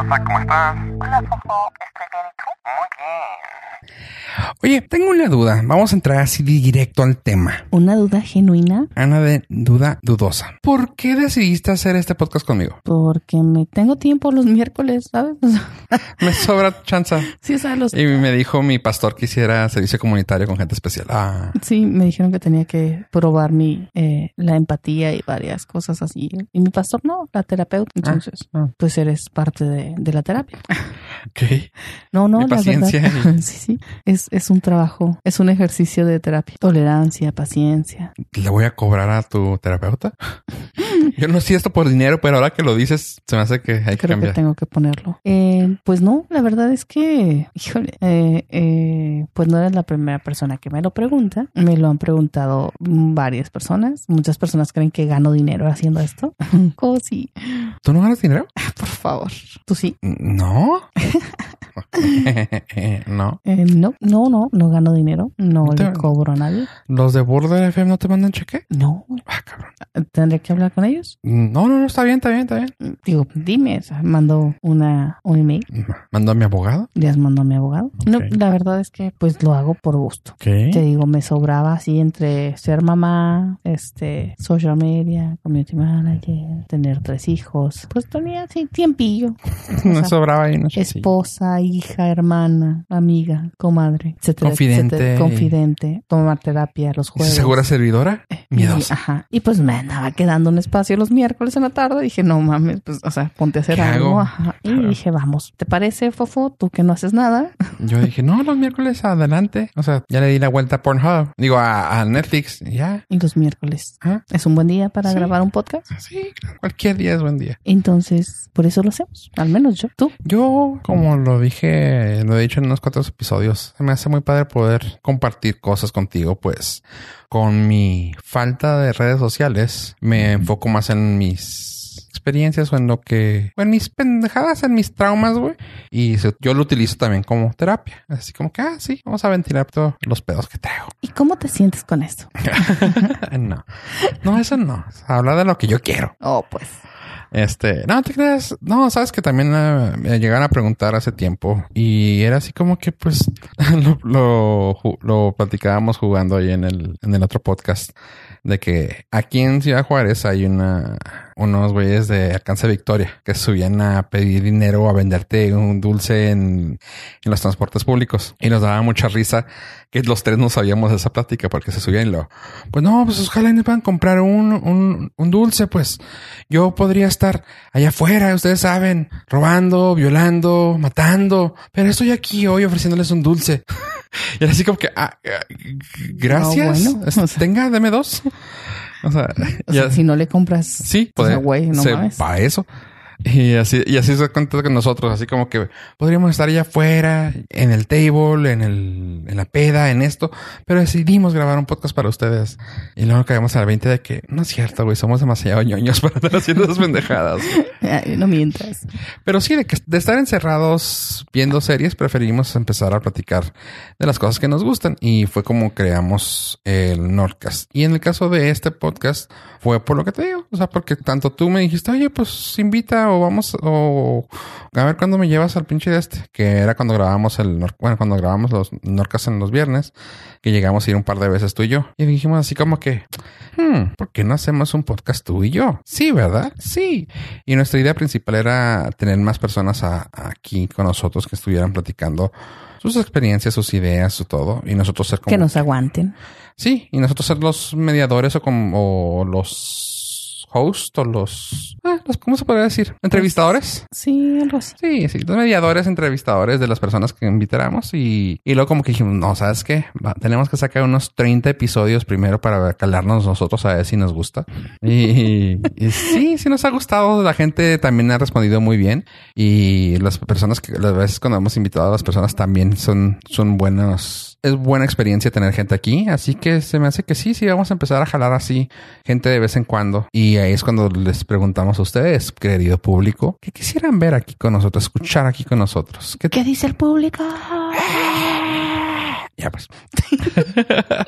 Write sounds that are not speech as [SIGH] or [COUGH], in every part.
Elsa, ¿cómo estás? Hola, Fofo. Bien, ¿y tú? Muy bien. Oye, tengo una duda. Vamos a entrar así directo al tema. ¿Una duda genuina? Ana de duda dudosa. ¿Por qué decidiste hacer este podcast conmigo? Porque me tengo tiempo los miércoles, ¿sabes? [LAUGHS] Me sobra chanza. sí, los... Y me dijo mi pastor que hiciera servicio comunitario con gente especial. Ah, Sí, me dijeron que tenía que probar mi eh, la empatía y varias cosas así. Y mi pastor no, la terapeuta. Entonces, ah. pues eres parte de, de la terapia. [LAUGHS] [LAUGHS] No, no, la paciencia verdad. y- [LAUGHS] sí, sí. Es, es un trabajo, es un ejercicio de terapia. Tolerancia, paciencia. ¿Le voy a cobrar a tu terapeuta? [LAUGHS] Yo no sé esto por dinero, pero ahora que lo dices, se me hace que hay que Creo que cambiar. tengo que ponerlo. Eh, pues no, la verdad es que, híjole, eh, eh, pues no eres la primera persona que me lo pregunta. Me lo han preguntado varias personas. Muchas personas creen que gano dinero haciendo esto. [LAUGHS] Cosi, ¿Tú no ganas dinero? [LAUGHS] por favor. ¿Tú sí? No. [LAUGHS] no. Eh, no, no, no, no gano dinero. No le cobro a nadie. ¿Los de Border FM no te mandan cheque? No. Ah, cabrón. ¿Tendré que hablar con ellos? No, no, no, está bien, está bien, está bien. Digo, dime, mando una, un email. ¿Mando a mi abogado? Les mando a mi abogado. No, Ok. la verdad es que pues lo hago por gusto. Te digo, me sobraba así entre ser mamá, este, social media, community manager, tener tres hijos. Pues tenía así tiempillo. No [LAUGHS] O sea, sobraba ahí, no sé Esposa, hija, hermana, amiga, comadre, etcétera. Confidente. etcétera. Confidente. Tomar terapia los jueves. ¿Segura servidora? Y, Miedosa. ajá. Y pues me andaba quedando un espacio los miércoles en la tarde. Dije, no mames, pues, o sea, ponte a hacer ¿Qué algo. Ajá. Y Claro. dije, vamos, ¿te parece, Fofo? Tú que no haces nada. [LAUGHS] Yo dije, no, los miércoles adelante. O sea, ya le di la vuelta a Pornhub. Digo, a, a Netflix. Ya. Y los miércoles. Ah, Es un buen día para Sí. grabar un podcast. sí, claro. Cualquier día es buen día. Entonces, por eso lo hacemos. Al menos yo. Tú. Yo, como lo dije, lo he dicho en unos cuantos episodios, se me hace muy padre poder compartir cosas contigo, pues con mi falta de redes sociales me enfoco más en mis experiencias o en lo que, o en mis pendejadas, en mis traumas, güey. Y se- yo lo utilizo también como terapia. Así como que, ah, sí, vamos a ventilar todos los pedos que traigo. ¿Y cómo te sientes con esto? [LAUGHS] no, no, eso no. Hablar de lo que yo quiero. Oh, pues. Este, no te creas, no, sabes que también eh, me llegaron a preguntar hace tiempo y era así como que pues [LAUGHS] lo, lo, lo platicábamos jugando ahí en el, en el otro podcast de que aquí en Ciudad Juárez hay una, unos güeyes de Alcance Victoria que subían a pedir dinero o a venderte un dulce en, en los transportes públicos y nos daba mucha risa que los tres no sabíamos de esa plática porque se subían y lo, pues no, pues ojalá me puedan comprar un, un, un dulce, pues yo podría estar allá afuera, ustedes saben, robando, violando, matando, pero estoy aquí hoy ofreciéndoles un dulce. [LAUGHS] y era así como que, ah, ah, gracias, No, bueno, Es- o sea. tenga, deme dos. O sea, [LAUGHS] O ya- sea, si no le compras. sí, o sea, puede- güey, no se- mames. para eso. [LAUGHS] Y así, y así se cuenta con nosotros, así como que podríamos estar allá afuera, en el table, en el, en la peda, en esto, pero decidimos grabar un podcast para ustedes. Y luego caemos al 20 de que no es cierto, güey, somos demasiado ñoños para estar haciendo esas pendejadas. [LAUGHS] Ay, no mientas. Pero sí, de, que, de estar encerrados viendo series, preferimos empezar a platicar de las cosas que nos gustan. Y fue como creamos el Nordcast. Y en el caso de este podcast, fue por lo que te digo. O sea, porque tanto tú me dijiste, oye, pues invita o vamos, o a ver cuándo me llevas al pinche de este, que era cuando grabamos el, bueno, cuando grabamos los Nordcast en los viernes, que llegamos a ir un par de veces tú y yo. Y dijimos así como que, hmm, ¿por qué no hacemos un podcast tú y yo? Sí, ¿verdad? Sí. Y nuestra idea principal era tener más personas a- aquí con nosotros que estuvieran platicando sus experiencias, sus ideas, su todo. Y nosotros ser como... Que nos aguanten. Sí, y nosotros ser los mediadores o como o los hosts o los, ah, los- ¿Cómo se podría decir? ¿Entrevistadores? Sí, algo así. Sí, sí, los mediadores, entrevistadores de las personas que invitáramos y, y luego como que dijimos, no, ¿sabes qué? Va, tenemos que sacar unos 30 episodios primero para calarnos nosotros a ver si nos gusta. Y, y sí, sí nos ha gustado, la gente también ha respondido muy bien y las personas que las veces cuando hemos invitado a las personas también son, son buenos. Es buena experiencia tener gente aquí, así que se me hace que sí, sí, vamos a empezar a jalar así gente de vez en cuando. Y ahí es cuando les preguntamos a ustedes, querido público, que quisieran ver aquí con nosotros, escuchar aquí con nosotros. ¿Qué ¿Qué dice el público? ya pues. [LAUGHS]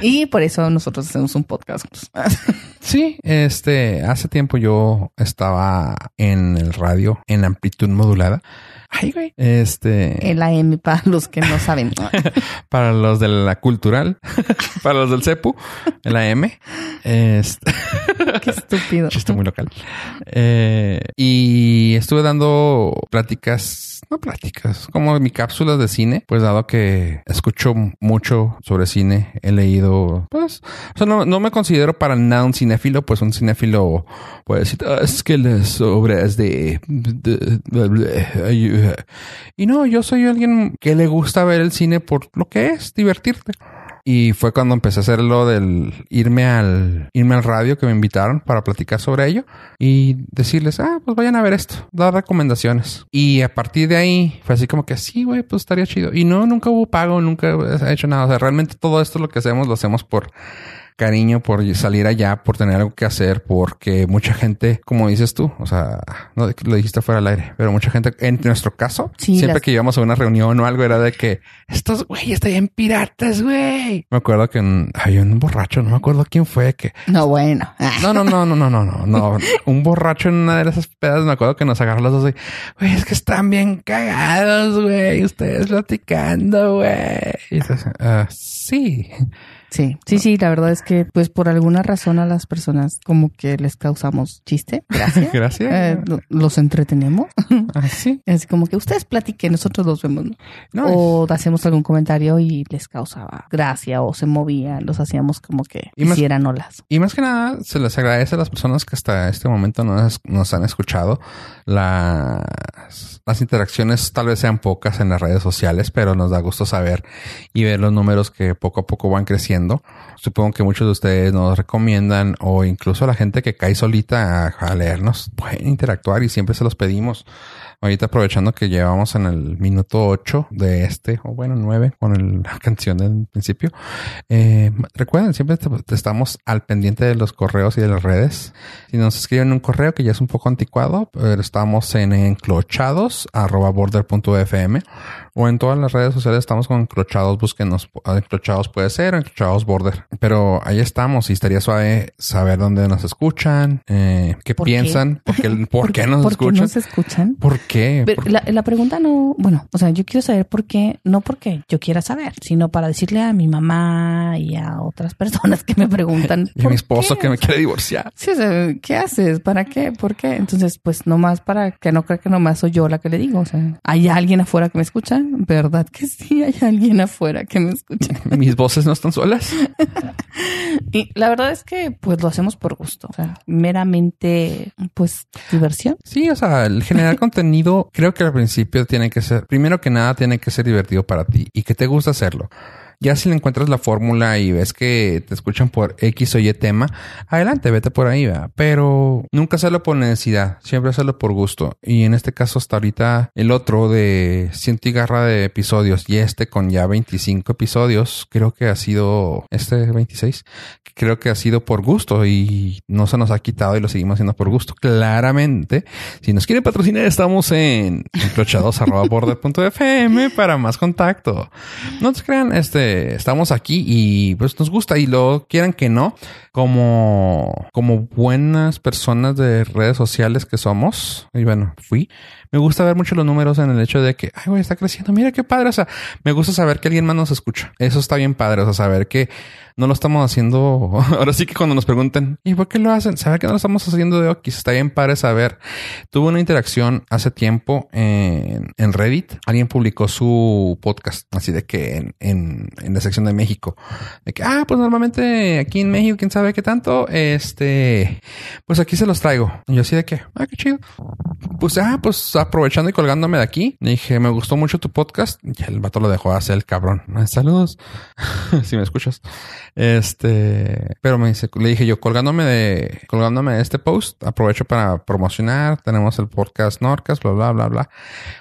y por eso nosotros hacemos un podcast. [LAUGHS] sí, este, hace tiempo yo estaba en el radio en amplitud modulada. Ay, güey. Este. El AM para los que no saben. [LAUGHS] para los de la cultural, [LAUGHS] para los del CEPU, el AM. Este. [LAUGHS] Qué estúpido. Chiste muy local. Eh, y estuve dando pláticas, no pláticas, como mi cápsulas de cine, pues dado que escucho mucho sobre cine, he leído, pues, o sea, no, no me considero para nada un cinéfilo, pues un cinéfilo puede decir, ah, es que las obras de, de, de, y no, yo soy alguien que le gusta ver el cine por lo que es, divertirte. Y fue cuando empecé a hacer lo del irme al, irme al radio que me invitaron para platicar sobre ello y decirles, ah, pues vayan a ver esto, dar recomendaciones. Y a partir de ahí fue así como que sí, güey, pues estaría chido. Y no, nunca hubo pago, nunca he hecho nada. O sea, realmente todo esto lo que hacemos lo hacemos por cariño por salir allá, por tener algo que hacer, porque mucha gente, como dices tú, o sea, no lo dijiste fuera del aire, pero mucha gente, en nuestro caso, siempre que íbamos a una reunión o algo, era de que estos güeyes estaban piratas, güey. Me acuerdo que había un borracho, no me acuerdo quién fue que. No, bueno. No, no, no, no, no, no, no, no. un borracho en una de esas pedas, me acuerdo que nos agarró los dos y, güey, es que están bien cagados, güey. Ustedes platicando, güey. Uh, sí. Sí, sí, sí, la verdad es que pues por alguna razón a las personas como que les causamos chiste. Gracias. [LAUGHS] Gracias. Eh, los entretenemos. [LAUGHS] Así. Ah, es como que ustedes platiquen, nosotros los vemos. ¿no? o hacemos algún comentario y les causaba gracia o se movían, los hacíamos como que hicieran olas. Y más que nada, se les agradece a las personas que hasta este momento nos, nos han escuchado. Las, las interacciones tal vez sean pocas en las redes sociales, pero nos da gusto saber y ver los números que poco a poco van creciendo Supongo que muchos de ustedes nos recomiendan o incluso la gente que cae solita a, leernos pueden interactuar y siempre se los pedimos. Ahorita aprovechando que llevamos en el minuto 8 de este, o bueno, 9 con la [LAUGHS] canción del principio. Eh, recuerden, siempre estamos al pendiente de los correos y de las redes. Si nos escriben un correo que ya es un poco anticuado, pero estamos en enclochados o en todas las redes sociales estamos con encrochados, búsquenos. Encrochados puede ser, encrochados border. Pero ahí estamos y estaría suave saber dónde nos escuchan, eh, qué piensan, Por, qué, [LAUGHS] ¿por, qué nos escuchan. ¿Por nos escuchan? ¿Por qué? la, la, pregunta no, bueno, o sea, yo quiero saber por qué, no porque yo quiera saber, sino para decirle a mi mamá y a otras [LAUGHS] personas que me preguntan. y a mi esposo que me quiere divorciar. Sí, o sea, ¿qué haces? ¿Para qué? ¿Por qué? Entonces, pues nomás para que no crea que nomás soy yo la que le digo. O sea, ¿hay alguien afuera que me escucha? ¿Verdad que sí hay alguien afuera que me escucha? [LAUGHS] Mis voces no están solas. [LAUGHS] y la verdad es que pues lo hacemos por gusto, o sea, meramente pues diversión. Sí, o sea, el generar [LAUGHS] contenido creo que al principio tiene que ser, primero que nada tiene que ser divertido para ti y que te gusta hacerlo. Ya si le encuentras la fórmula y ves que te escuchan por X o Y tema, adelante, vete por ahí, ¿verdad? Pero nunca hacerlo por necesidad, siempre hacerlo por gusto. Y en este caso, hasta ahorita, el otro de ciento y garra de episodios y este con ya 25 episodios, creo que ha sido este 26, creo que ha sido por gusto y no se nos ha quitado y lo seguimos haciendo por gusto. Claramente, si nos quieren patrocinar, estamos en [LAUGHS] enclochados.border.fm para más contacto. No te crean, este, estamos aquí y pues nos gusta y lo quieran que no, como, como buenas personas de redes sociales que somos, y bueno, fui, me gusta ver mucho los números en el hecho de que, ay, está creciendo, mira qué padre, o sea, me gusta saber que alguien más nos escucha, eso está bien padre, o sea, saber que no lo estamos haciendo. [LAUGHS] Ahora sí que cuando nos pregunten, ¿y por qué lo hacen? Saber que no lo estamos haciendo de Okis. Está bien padre saber. Tuve una interacción hace tiempo en, en Reddit. Alguien publicó su podcast, así de que en, en, en, la sección de México. De que, ah, pues normalmente aquí en México, quién sabe qué tanto, este, pues aquí se los traigo. Y yo así de que, ah, qué chido. Pues, ah, pues aprovechando y colgándome de aquí, dije, me gustó mucho tu podcast. Y el vato lo dejó hacer el cabrón. Saludos. [LAUGHS] si me escuchas. Este, pero me dice, le dije yo, colgándome de, colgándome de este post, aprovecho para promocionar, tenemos el podcast Norcas, bla, bla, bla, bla.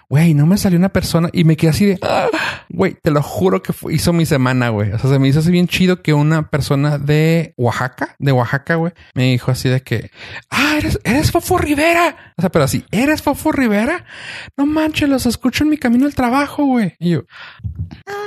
Güey, no me salió una persona y me quedé así de, ah, güey, te lo juro que hizo mi semana, güey. O sea, se me hizo así bien chido que una persona de Oaxaca, de Oaxaca, güey, me dijo así de que, ah, eres, eres Fofo Rivera. O sea, pero así, ¿eres Fofo Rivera? No manches, los escucho en mi camino al trabajo, güey. Y yo, ah,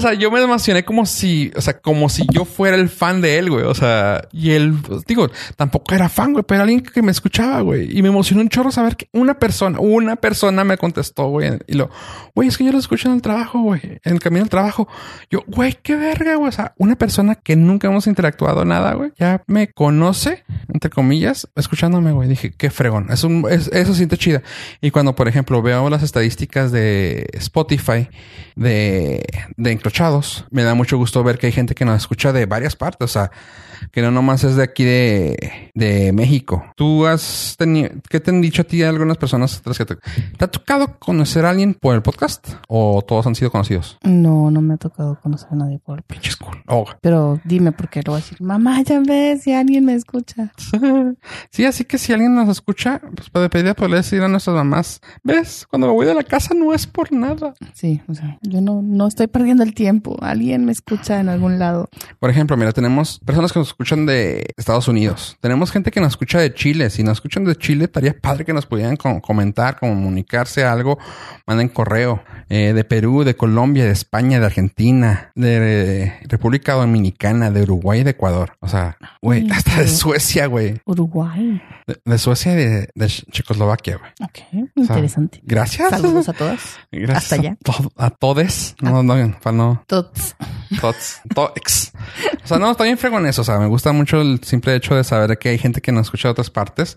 o sea, yo me emocioné como si, o sea, como si yo fuera el fan de él, güey. O sea, y él, digo, tampoco era fan, güey, pero alguien que me escuchaba, güey. Y me emocionó un chorro saber que una persona, una persona me contestó, güey. Y lo, güey, es que yo lo escucho en el trabajo, güey, en el camino al trabajo. Yo, güey, qué verga, güey. O sea, una persona que nunca hemos interactuado nada, güey, ya me conoce, entre comillas, escuchándome, güey. Dije, qué fregón. Es un, es, eso siente chida. Y cuando, por ejemplo, veo las estadísticas de Spotify de, de me da mucho gusto ver que hay gente que nos escucha de varias partes. O sea, que no nomás es de aquí de, de México. ¿Tú has tenido, qué te han dicho a ti algunas personas que te, te ha tocado conocer a alguien por el podcast o todos han sido conocidos? No, no me ha tocado conocer a nadie por el podcast. Cool. Oh. Pero dime porque lo voy a decir, mamá, ya ves si alguien me escucha. [LAUGHS] sí, así que si alguien nos escucha, pues puede pedir poder decir a nuestras mamás, ves, cuando me voy de la casa no es por nada. Sí, o sea, yo no, no estoy perdiendo el tiempo. Alguien me escucha en algún lado. Por ejemplo, mira, tenemos personas que nos escuchan de Estados Unidos. Tenemos gente que nos escucha de Chile. Si nos escuchan de Chile, estaría padre que nos pudieran co- comentar, comunicarse algo, manden correo. Eh, de Perú, de Colombia, de España, de Argentina, de República Dominicana, de Uruguay y de Ecuador. O sea, güey, hasta de Suecia, güey. Uruguay. De, de Suecia y de, de Checoslovaquia, güey. Ok, O sea, interesante. Gracias. Saludos a todas. Gracias hasta allá. A, to- a todes. No, no, para no. Tots. Tots, tox. O sea, no, estoy bien fregón eso. O sea, me gusta mucho el simple hecho de saber que hay gente que nos escucha de otras partes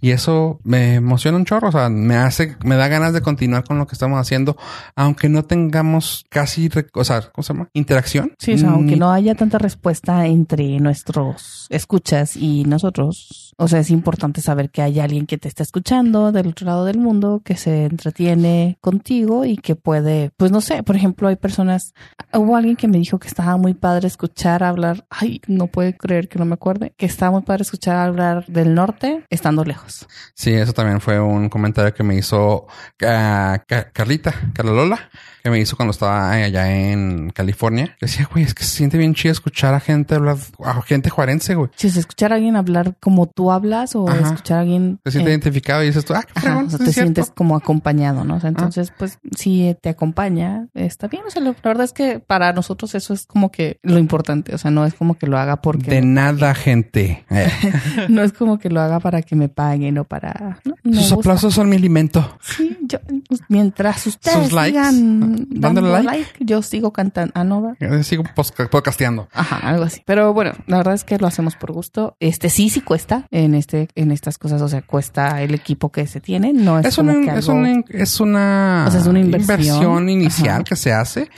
y eso me emociona un chorro. O sea, me hace, me da ganas de continuar con lo que estamos haciendo, aunque no tengamos casi, o sea, ¿cómo se llama? Interacción. Sí, o sea, aunque Ni- no haya tanta respuesta entre nuestros escuchas y nosotros, o sea, es importante saber que hay alguien que te está escuchando del otro lado del mundo, que se entretiene contigo y que puede, pues no sé, por ejemplo, hay personas, hubo alguien que me dijo que estaba muy padre escuchar hablar, ay, no puede creer que no me acuerde, que estaba muy padre escuchar hablar del norte estando lejos. Sí, eso también fue un comentario que me hizo ah, Ca- Carlita, Carla Lola, que me hizo cuando estaba allá en California. Que decía, güey, es que se siente bien chido escuchar a gente hablar, a gente juarense, güey. Si es escuchar a alguien hablar como tú hablas o Ajá. escuchar a alguien... Te sientes eh, identificado y dices tú, ah, qué Ajá, o sea, te sientes como acompañado, ¿no? O sea, entonces, pues, si te acompaña, está bien. O sea, la verdad es que para nosotros eso es como que lo importante. O sea, no es como que lo haga porque... De nada, gente. Eh, [LAUGHS] no es como que lo haga para que me paguen o para... ¿no? Sus aplausos son mi alimento. Sí, yo, pues, mientras ustedes Sus sigan dándole dando like. yo sigo cantando. Ah, no, ¿verdad? Eh, Sigo podcasteando. Ajá, algo así. Pero bueno, la verdad es que lo hacemos por gusto. Este sí, sí cuesta en este, en estas cosas. O sea, cuesta el equipo que se tiene. No es, Es como que es, una, es una, O sea, es una inversión. inicial Ajá. que se hace.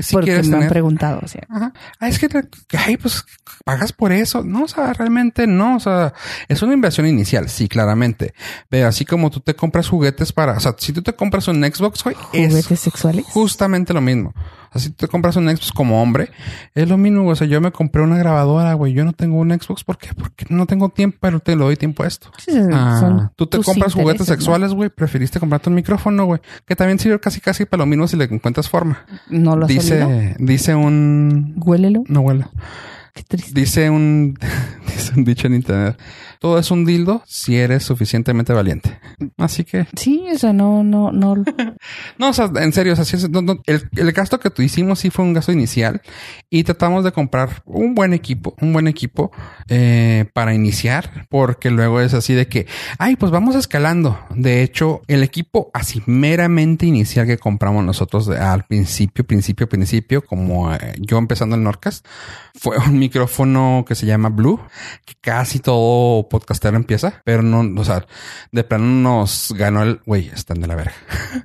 Si porque me han tener. preguntado, o sea, Ajá. Ah, es que, ay, pues pagas por eso. No, o sea, realmente no. O sea, es una inversión inicial, sí, claramente. Pero así como tú te compras juguetes para, o sea, si tú te compras un Xbox, güey, es juguetes sexuales. justamente lo mismo. O sea, si te compras un Xbox como hombre, es lo mismo. güey. O sea, yo me compré una grabadora, güey. Yo no tengo un Xbox. ¿Por qué? Porque no tengo tiempo, pero te lo doy tiempo a esto. Sí, Ah, tú te compras juguetes sexuales, güey. Preferiste comprarte un micrófono, güey. Que también sirve casi casi para lo mismo si le encuentras forma. No lo. Dice, dice un... Huélelo. No huele. Qué triste. Dice un, [LAUGHS] dice un dicho en internet. Todo es un dildo si eres suficientemente valiente. Así que, Sí, o sea, no, no, no. [LAUGHS] no, o sea, en serio, o sea, sí es- no, no, el, el gasto que tú hicimos sí fue un gasto inicial y tratamos de comprar un buen equipo, un buen equipo eh, para iniciar, porque luego es así de que, ay, pues vamos escalando. De hecho, el equipo así meramente inicial que compramos nosotros al principio, principio, principio, como eh, yo empezando el Norcas, fue un micrófono que se llama Blue, que casi todo podcastero empieza, pero no, o sea, de plano nos ganó el, güey, están de la verga.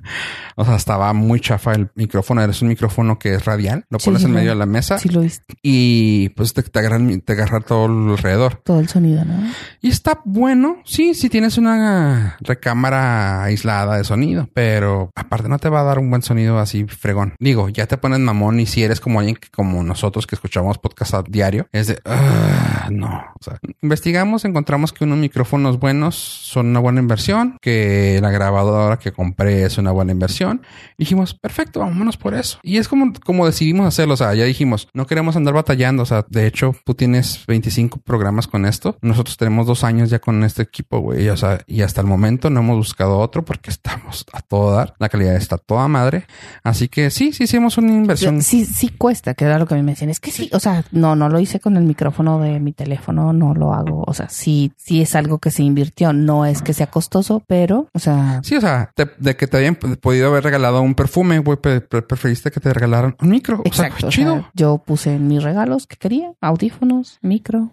[LAUGHS] o sea, estaba muy chafa el micrófono, es un micrófono que es radial, lo Sí, pones sí, en medio de la mesa Sí lo y pues te, te agarran, te agarra todo alrededor. Todo el sonido, ¿no? Y está bueno, sí, si tienes una recámara aislada de sonido, pero aparte no te va a dar un buen sonido así fregón. Digo, ya te pones mamón y si eres como alguien que, como nosotros que escuchamos podcast a diario, es de, "Ah, no. O sea, investigamos, encontramos encontramos que unos micrófonos buenos son una buena inversión, que la grabadora que compré es una buena inversión. dijimos, perfecto, vámonos por eso. Y es como, como decidimos hacerlo. O sea, ya dijimos, no queremos andar batallando. O sea, de hecho, tú tienes 25 programas con esto. Nosotros tenemos dos años ya con este equipo, güey. O sea, y hasta el momento no hemos buscado otro porque estamos a todo dar. La calidad está toda madre. Así que sí, sí hicimos una inversión. Sí, sí cuesta, que era lo que me decían. Es que sí, o sea, no, no lo hice con el micrófono de mi teléfono, no lo hago. O sea, sí, sí es algo que se invirtió. No es que sea costoso, pero, o sea. Sí, o sea, de que te habían podido haber regalado un perfume, güey, preferiste que te regalaran un micro. Exacto. O sea, chido. yo puse mis regalos que quería, audífonos, micro,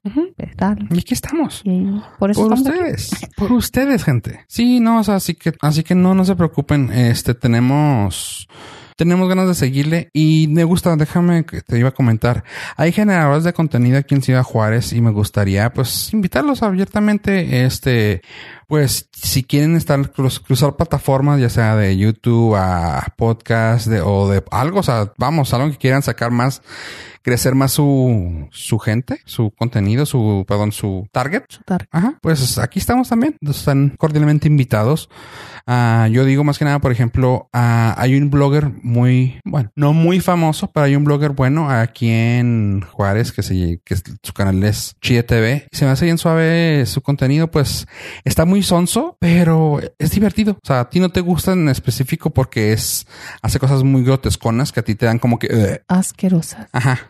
tal. Y aquí estamos. por eso por ustedes, por ustedes, gente. Sí, no, o sea, así que, así que no, no se preocupen. Este, tenemos tenemos ganas de seguirle y me gusta, déjame que te iba a comentar. Hay generadores de contenido aquí en Ciudad Juárez y me gustaría pues invitarlos abiertamente, este, pues si quieren estar cruzar plataformas, ya sea de YouTube a podcast de, o de algo, o sea, vamos, algo que quieran sacar más crecer más su, su gente, su contenido, su, perdón, su target. Su target. Ajá. Pues aquí estamos también. Están cordialmente invitados. Uh, yo digo más que nada, por ejemplo, uh, hay un blogger muy, bueno, no muy famoso, pero hay un blogger bueno aquí en Juárez que se, que su canal es Chile TV. Se me hace bien suave su contenido, pues está muy sonso, pero es divertido. O sea, a ti no te gusta en específico porque es, hace cosas muy grotesconas que a ti te dan como que... Asquerosas. Ajá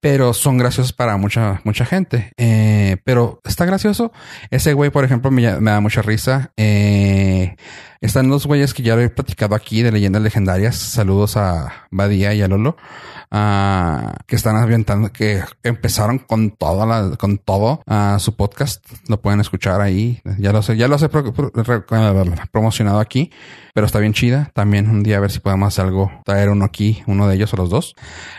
pero son graciosos para mucha, mucha gente. Eh, pero está gracioso. Ese güey, por ejemplo, me, da mucha risa. Eh, están los güeyes que ya he platicado aquí de leyendas legendarias. Saludos a Badía y a Lolo. Ah, que están avientando, que empezaron con toda la, con todo ah, su podcast. Lo pueden escuchar ahí. Ya lo sé, ya lo sé promocionado aquí, pero está bien chida. También un día a ver si podemos hacer algo, traer uno aquí, uno de ellos o los dos.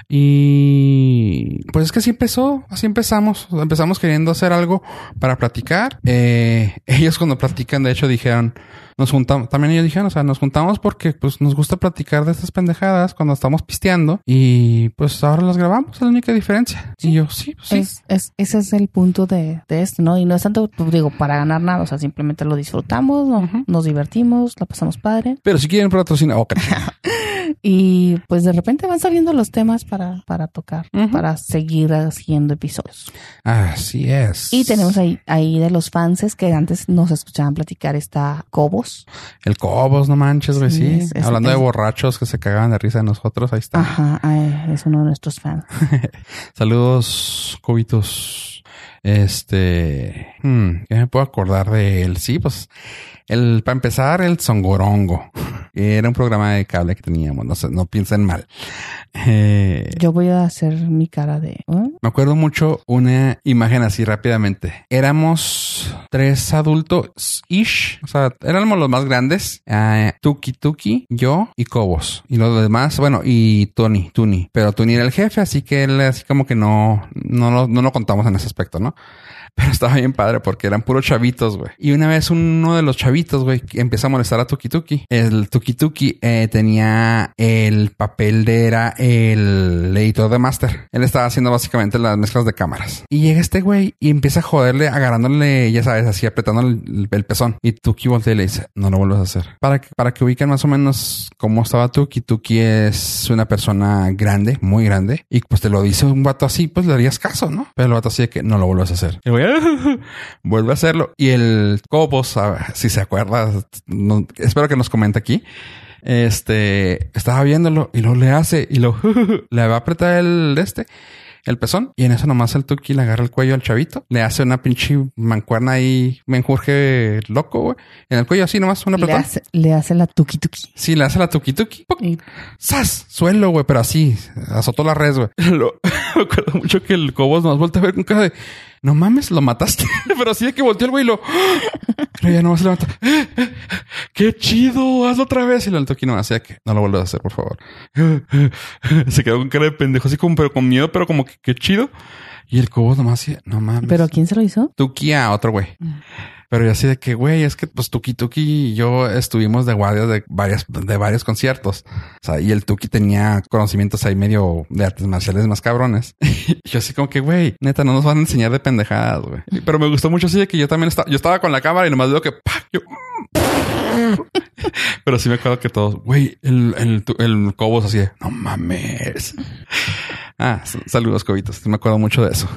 Y pues es que así empezó, así empezamos. Empezamos queriendo hacer algo para platicar. Eh, [LAUGHS] ellos cuando platican, de hecho, dijeron, nos juntamos, también ellos dijeron, o sea, nos juntamos porque pues nos gusta platicar de estas pendejadas cuando estamos pisteando y pues ahora las grabamos, es la única diferencia. Y yo, sí, pues, sí. Es, ese es el punto de, esto, ¿no? Y no es tanto, pues, digo, para ganar nada, o sea, simplemente lo disfrutamos, nos divertimos, la pasamos padre. Pero si quieren patrocinar, ok. [LAUGHS] y pues de repente van saliendo los temas para, para tocar, para seguir haciendo episodios. Así es. Y tenemos ahí, ahí de los fans que antes nos escuchaban platicar está Cobos el Cobos, no manches, güey, sí. Hablando de borrachos que se cagaban de risa de nosotros, ahí está. Ajá, es uno de nuestros fans. [LAUGHS] Saludos, Cobitos. Este, hmm, ¿qué me puedo acordar de él? Sí, pues el, para empezar, el Songorongo. Era un programa de cable que teníamos, no, sé, no piensen mal. Eh, Yo voy a hacer mi cara de... ¿eh? Me acuerdo mucho una imagen así rápidamente. Éramos tres adultos ish, o sea, éramos los más grandes. Uh, Tuki Tuki, yo y Cobos. Y los demás, bueno, y Tony, Tuni. Pero Tony era el jefe, así que él así como que no, no, no lo contamos en ese aspecto, ¿no? ¿no? Pero estaba bien padre porque eran puros chavitos, güey. Y una vez uno de los chavitos, güey, empieza a molestar a Tuki Tuki. El Tuki Tuki eh, tenía el papel de era el editor de Master. Él estaba haciendo básicamente las mezclas de cámaras. Y llega este güey y empieza a joderle, agarrándole, ya sabes, así apretando el, pezón. Y Tuki voltea y le dice, no lo vuelvas a hacer. Para que, para que ubiquen más o menos cómo estaba Tuki. Tuki es una persona grande, muy grande. Y pues te lo dice un vato así, pues le darías caso, ¿no? Pero el vato así de que no lo vuelvas a hacer. [LAUGHS] Vuelve a hacerlo. Y el Cobos, si se acuerda, espero que nos comente aquí. Este estaba viéndolo y lo le hace y lo [LAUGHS] le va a apretar el este el pezón y en eso nomás el Tuki le agarra el cuello al chavito, le hace una pinche mancuerna ahí, me enjurge loco, güey. En el cuello así nomás una le hace, le hace la Tuki Tuki. Sí, le hace la Tuki Tuki. ¡Sas! Suelo, güey, pero así, azotó la red, güey. [LAUGHS] [LAUGHS] me acuerdo mucho que el Cobos nos vuelve a ver con cara de no mames, lo mataste. [LAUGHS] Pero así de que volteó el güey y lo. [GASPS] Pero ya no se levanta. ¡Qué chido! Hazlo otra vez. Y lo alto aquí no hacía que no lo vuelvas a hacer, por favor. [LAUGHS] Se quedó con cara de pendejo, así como, pero con miedo, pero como que qué chido. Y el cobo nomás no mames. ¿Pero quién se lo hizo? Tuki a otro güey. Mm. Pero yo así de que, güey, es que pues Tuki Tuki y yo estuvimos de guardia de varias, de varios conciertos. O sea, y el Tuki tenía conocimientos ahí medio de artes marciales más cabrones. [LAUGHS] y yo así como que, güey, neta, no nos van a enseñar de pendejadas, güey. Pero me gustó mucho así de que yo también estaba, yo estaba con la cámara y nomás veo que, ¡pah! yo, pero sí me acuerdo que todos, güey, el, el, el Cobos así de, no mames. Ah, saludos, Cobitos. Me acuerdo mucho de eso.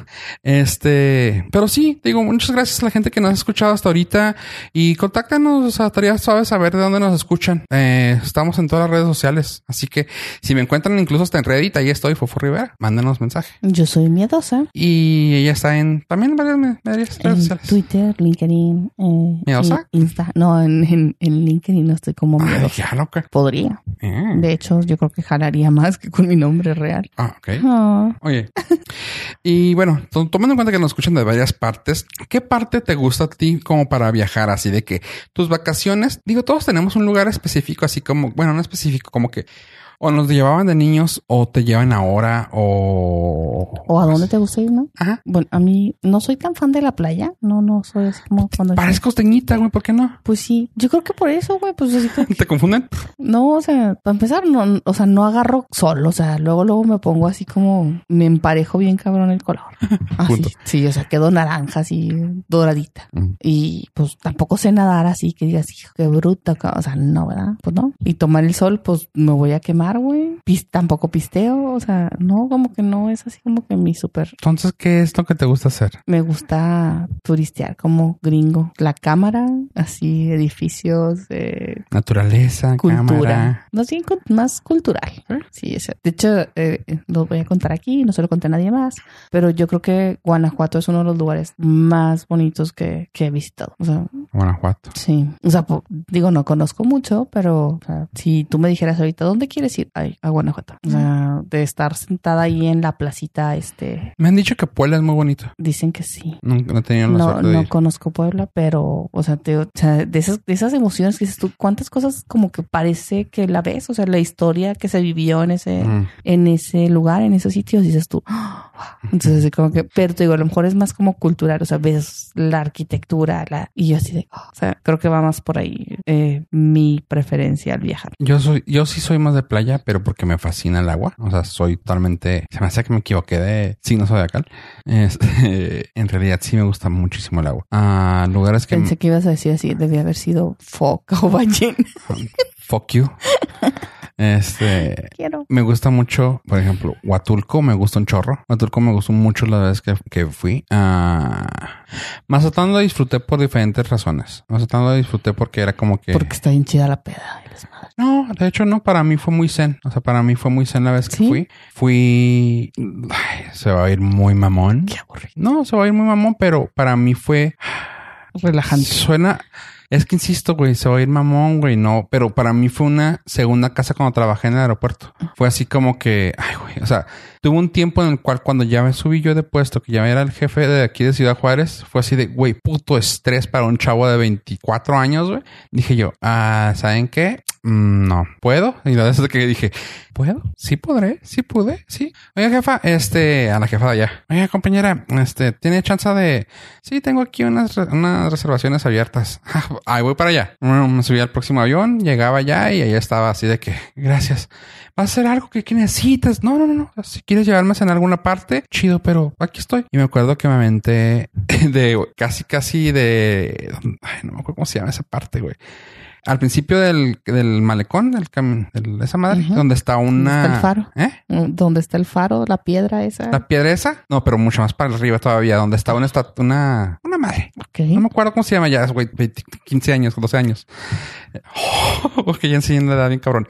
Este, pero sí, digo, muchas gracias a la gente que nos ha escuchado hasta ahorita y contáctanos, o sea, estaría suave saber de dónde nos escuchan. Eh, estamos en todas las redes sociales, así que si me encuentran incluso hasta en Reddit, ahí estoy, Fofo Rivera, mándenos mensaje. Yo soy miedosa. Y ella está en también en varias, varias redes sociales. Twitter, LinkedIn, eh, ¿Miedosa? Insta. No, en, en, en LinkedIn no estoy como Ay, miedosa. ya loca. Podría. Eh. De hecho, yo creo que jalaría más que con mi nombre real. Ah, ok. Oye, y bueno, to- tomando en cuenta que nos escuchan de varias partes, ¿qué parte te gusta a ti como para viajar? Así de que tus vacaciones, digo, todos tenemos un lugar específico, así como, bueno, no específico, como que o nos llevaban de niños o te llevan ahora o... ¿O a dónde te gusta ir, no? Ajá. Bueno, a mí no soy tan fan de la playa. No, no soy así como cuando... Parezco costeñita, güey, ¿por qué no? Pues sí, yo creo que por eso, güey, pues así como- [LAUGHS] ¿Te confunden? No, o sea, para empezar, no, o sea, no agarro sol, o sea, luego, luego me pongo así como, me emparejo bien cabrón el color. [LAUGHS] Así, sí, o sea, quedo naranja, así, doradita. Mm. Y pues tampoco sé nadar así, que digas, hijo, qué bruta, ca-". o sea, no, ¿verdad? Pues no. Y tomar el sol, pues me voy a quemar, güey. Pis- tampoco pisteo, o sea, no, como que no es así como que mi súper Entonces, ¿qué es lo que te gusta hacer? me gusta turistear como gringo. La cámara, así, edificios, eh, Naturaleza, cultura. cámara. Más bien cu- más cultural. Sí, es- de hecho, eh, lo voy a contar aquí, no se lo conté a nadie más, pero yo creo que Guanajuato es uno de los lugares más bonitos que, que he visitado. O sea, Guanajuato. sí. O sea, digo, no conozco mucho, pero o sea, si tú me dijeras ahorita, ¿dónde quieres ir? A Guanajuato. O sea, de estar sentada ahí en la placita, este, Me han dicho que Puebla es muy bonito. dicen que sí. No la No, de no ir. conozco Puebla, pero, o sea, te- o sea, de esas, de esas emociones que dices tú, cuántas cosas como que parece que la ves, o sea, la historia que se vivió en ese, Mm. en ese lugar, en esos sitios, dices tú. Entonces así como que, pero te digo, a lo mejor es más como cultural, o sea, ves la arquitectura, la, y yo así de, "Ah", o sea, creo que va más por ahí eh, mi preferencia al viajar. Yo soy, yo sí soy más de playa, pero porque me fascina el agua. O sea, soy totalmente, se me hace que me equivoqué de signo zodiacal. Este, [LAUGHS] en realidad sí me gusta muchísimo el agua. Ah, lugares que Pensé que ibas a decir así, debía haber sido foca o ballena. fuck you. [LAUGHS] Este, Quiero. me gusta mucho, por ejemplo, Huatulco me gusta un chorro. Huatulco me gustó mucho la vez que, que fui. Ah, Mazatlán lo disfruté por diferentes razones. Mazatlán lo disfruté porque era como que... Porque está bien chida la peda. y las madres. No, de hecho no, para mí fue muy zen. O sea, para mí fue muy zen la vez que ¿Sí? fui. Fui... ay, se va a ir muy mamón. Qué aburrido. No, se va a ir muy mamón, pero para mí fue... Relajante. Suena... Es que insisto, güey, se va a ir mamón, güey, no, pero para mí fue una segunda casa cuando trabajé en el aeropuerto. Fue así como que, ay, güey, o sea, tuve un tiempo en el cual cuando ya me subí yo de puesto, que ya era el jefe de aquí de Ciudad Juárez, fue así de, güey, puto estrés para un chavo de 24 años, güey. Dije yo, ah, ¿saben qué? Mm, no, ¿puedo? Y la vez que dije, ¿puedo? Sí podré, sí pude, sí. Oiga, jefa, este, a la jefa de allá. Oiga, compañera, este, ¿tiene chance de...? Sí, tengo aquí unas, unas reservaciones abiertas. [LAUGHS] Ahí voy para allá. Bueno, me subí al próximo avión, llegaba allá y allá estaba así de que, gracias. ¿Va a ser algo que, que necesitas? No, no, no, no. Si quieres llevarme en alguna parte, chido, pero aquí estoy. Y me acuerdo que me aventé [LAUGHS] de casi, casi de... No me acuerdo cómo se llama esa parte, güey. Al principio del, del malecón, del cam- de esa madre, Ujú. donde está una... está el faro? ¿Eh? ¿Dónde está el faro? La piedra esa. ¿La piedra esa? No, pero mucho más para arriba todavía, donde estaba una estatua, una, una madre. Ok. No me acuerdo cómo se llama ya, güey, 20, 15 años, 12 años. [LAUGHS] Porque ya enseñé la edad bien cabrón.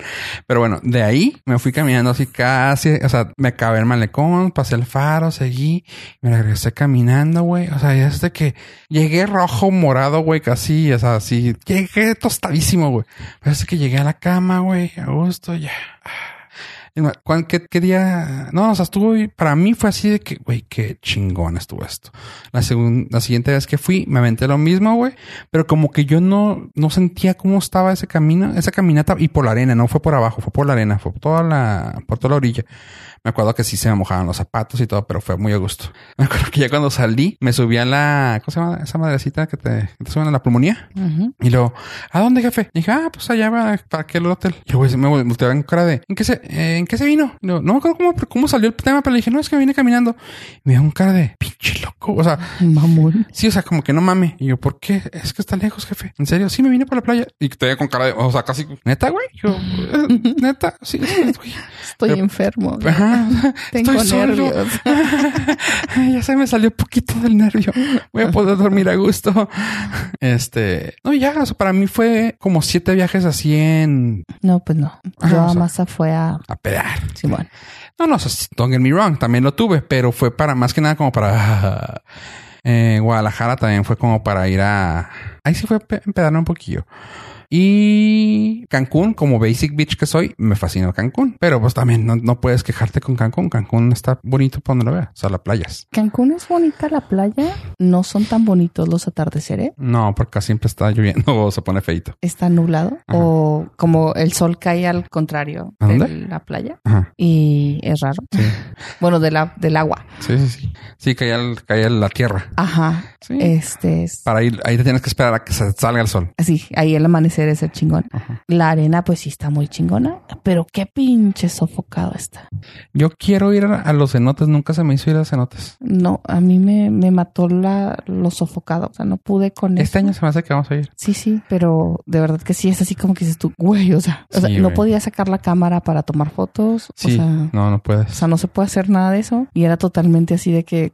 Pero bueno, de ahí me fui caminando así casi, o sea, me acabé el malecón, pasé el faro, seguí, me regresé caminando, güey. O sea, ya desde que llegué rojo, morado, güey, casi, o sea, así, llegué tostadísimo, güey. Pero que llegué a la cama, güey, a gusto, ya. Y ma- ¿cuán- ¿Qué, qué día? No, o sea, estuvo, para mí fue así de que, güey, qué chingón estuvo esto. La segunda, la siguiente vez que fui, me aventé lo mismo, güey, pero como que yo no, no sentía cómo estaba ese camino, esa caminata y por la arena, no fue por abajo, fue por la arena, fue por toda la, por toda la orilla. Me acuerdo que sí se me mojaban los zapatos y todo, pero fue muy a gusto. [LAUGHS] Me acuerdo que ya cuando salí, me subí a la, ¿cómo se llama? Esa madrecita que te, que te suben a la pulmonía. Ujú. Y luego, ¿a dónde, jefe? Y dije, ah, pues allá va, para aquel hotel. Y luego me volteaba en cara de, ¿en qué se, eh, ¿en qué se vino? Luego, no me acuerdo cómo, cómo salió el tema, pero le dije, no, es que vine caminando. Y me dio un cara de, pinche loco. O sea, Mamón. sí, o sea, como que no mame. Y yo, ¿por qué? Es que está lejos, jefe. ¿En serio? Sí, me vine por la playa. Y todavía con cara de, o sea, casi, ¿neta, güey? Yo, "Eh, ¿neta? Sí, güey. [LAUGHS] Estoy Pero- enfermo. Ajá. [LAUGHS] Tengo Estoy solo. [LAUGHS] ya se me salió poquito del nervio. Voy a poder dormir a gusto. Este, no, ya, o sea, para mí fue como siete viajes así en No, pues no. Yo a Masa fue a a pedar. Simón. No, no, o sea, don't get me wrong, también lo tuve, pero fue para más que nada como para [LAUGHS] eh, Guadalajara también fue como para ir a ahí sí fue pe- empedarme un poquillo. Y Cancún, como basic beach que soy, me fascinó Cancún. Pero pues también no, no puedes quejarte con Cancún. Cancún está bonito por donde lo veas. O sea, las playas. Cancún es bonita la playa. No son tan bonitos los atardeceres. No, porque siempre está lloviendo o se pone feito. Está nublado. Ajá. O como el sol cae al contrario ¿A de la playa. Ajá. Y es raro. Sí. [LAUGHS] Bueno, de la, del agua. Sí, sí, sí. Sí, caía, el- caía la tierra. Ajá. Sí. Este es. Para ir, ahí te tienes que esperar a que se salga el sol. Así, ahí el amanecer es el chingón. Ajá. La arena, pues sí está muy chingona, pero qué pinche sofocado está. Yo quiero ir a, los cenotes. Nunca se me hizo ir a los cenotes. No, a mí me, me mató la, lo sofocado. O sea, no pude con Este eso. año se me hace que vamos a ir. Sí, sí, pero de verdad que sí es así como que dices tú, güey, o sea, o no güey. podía sacar la cámara para tomar fotos. Sí, O sea, no, no o puedes. sea, no se puede hacer nada de eso. Y era totalmente así de que,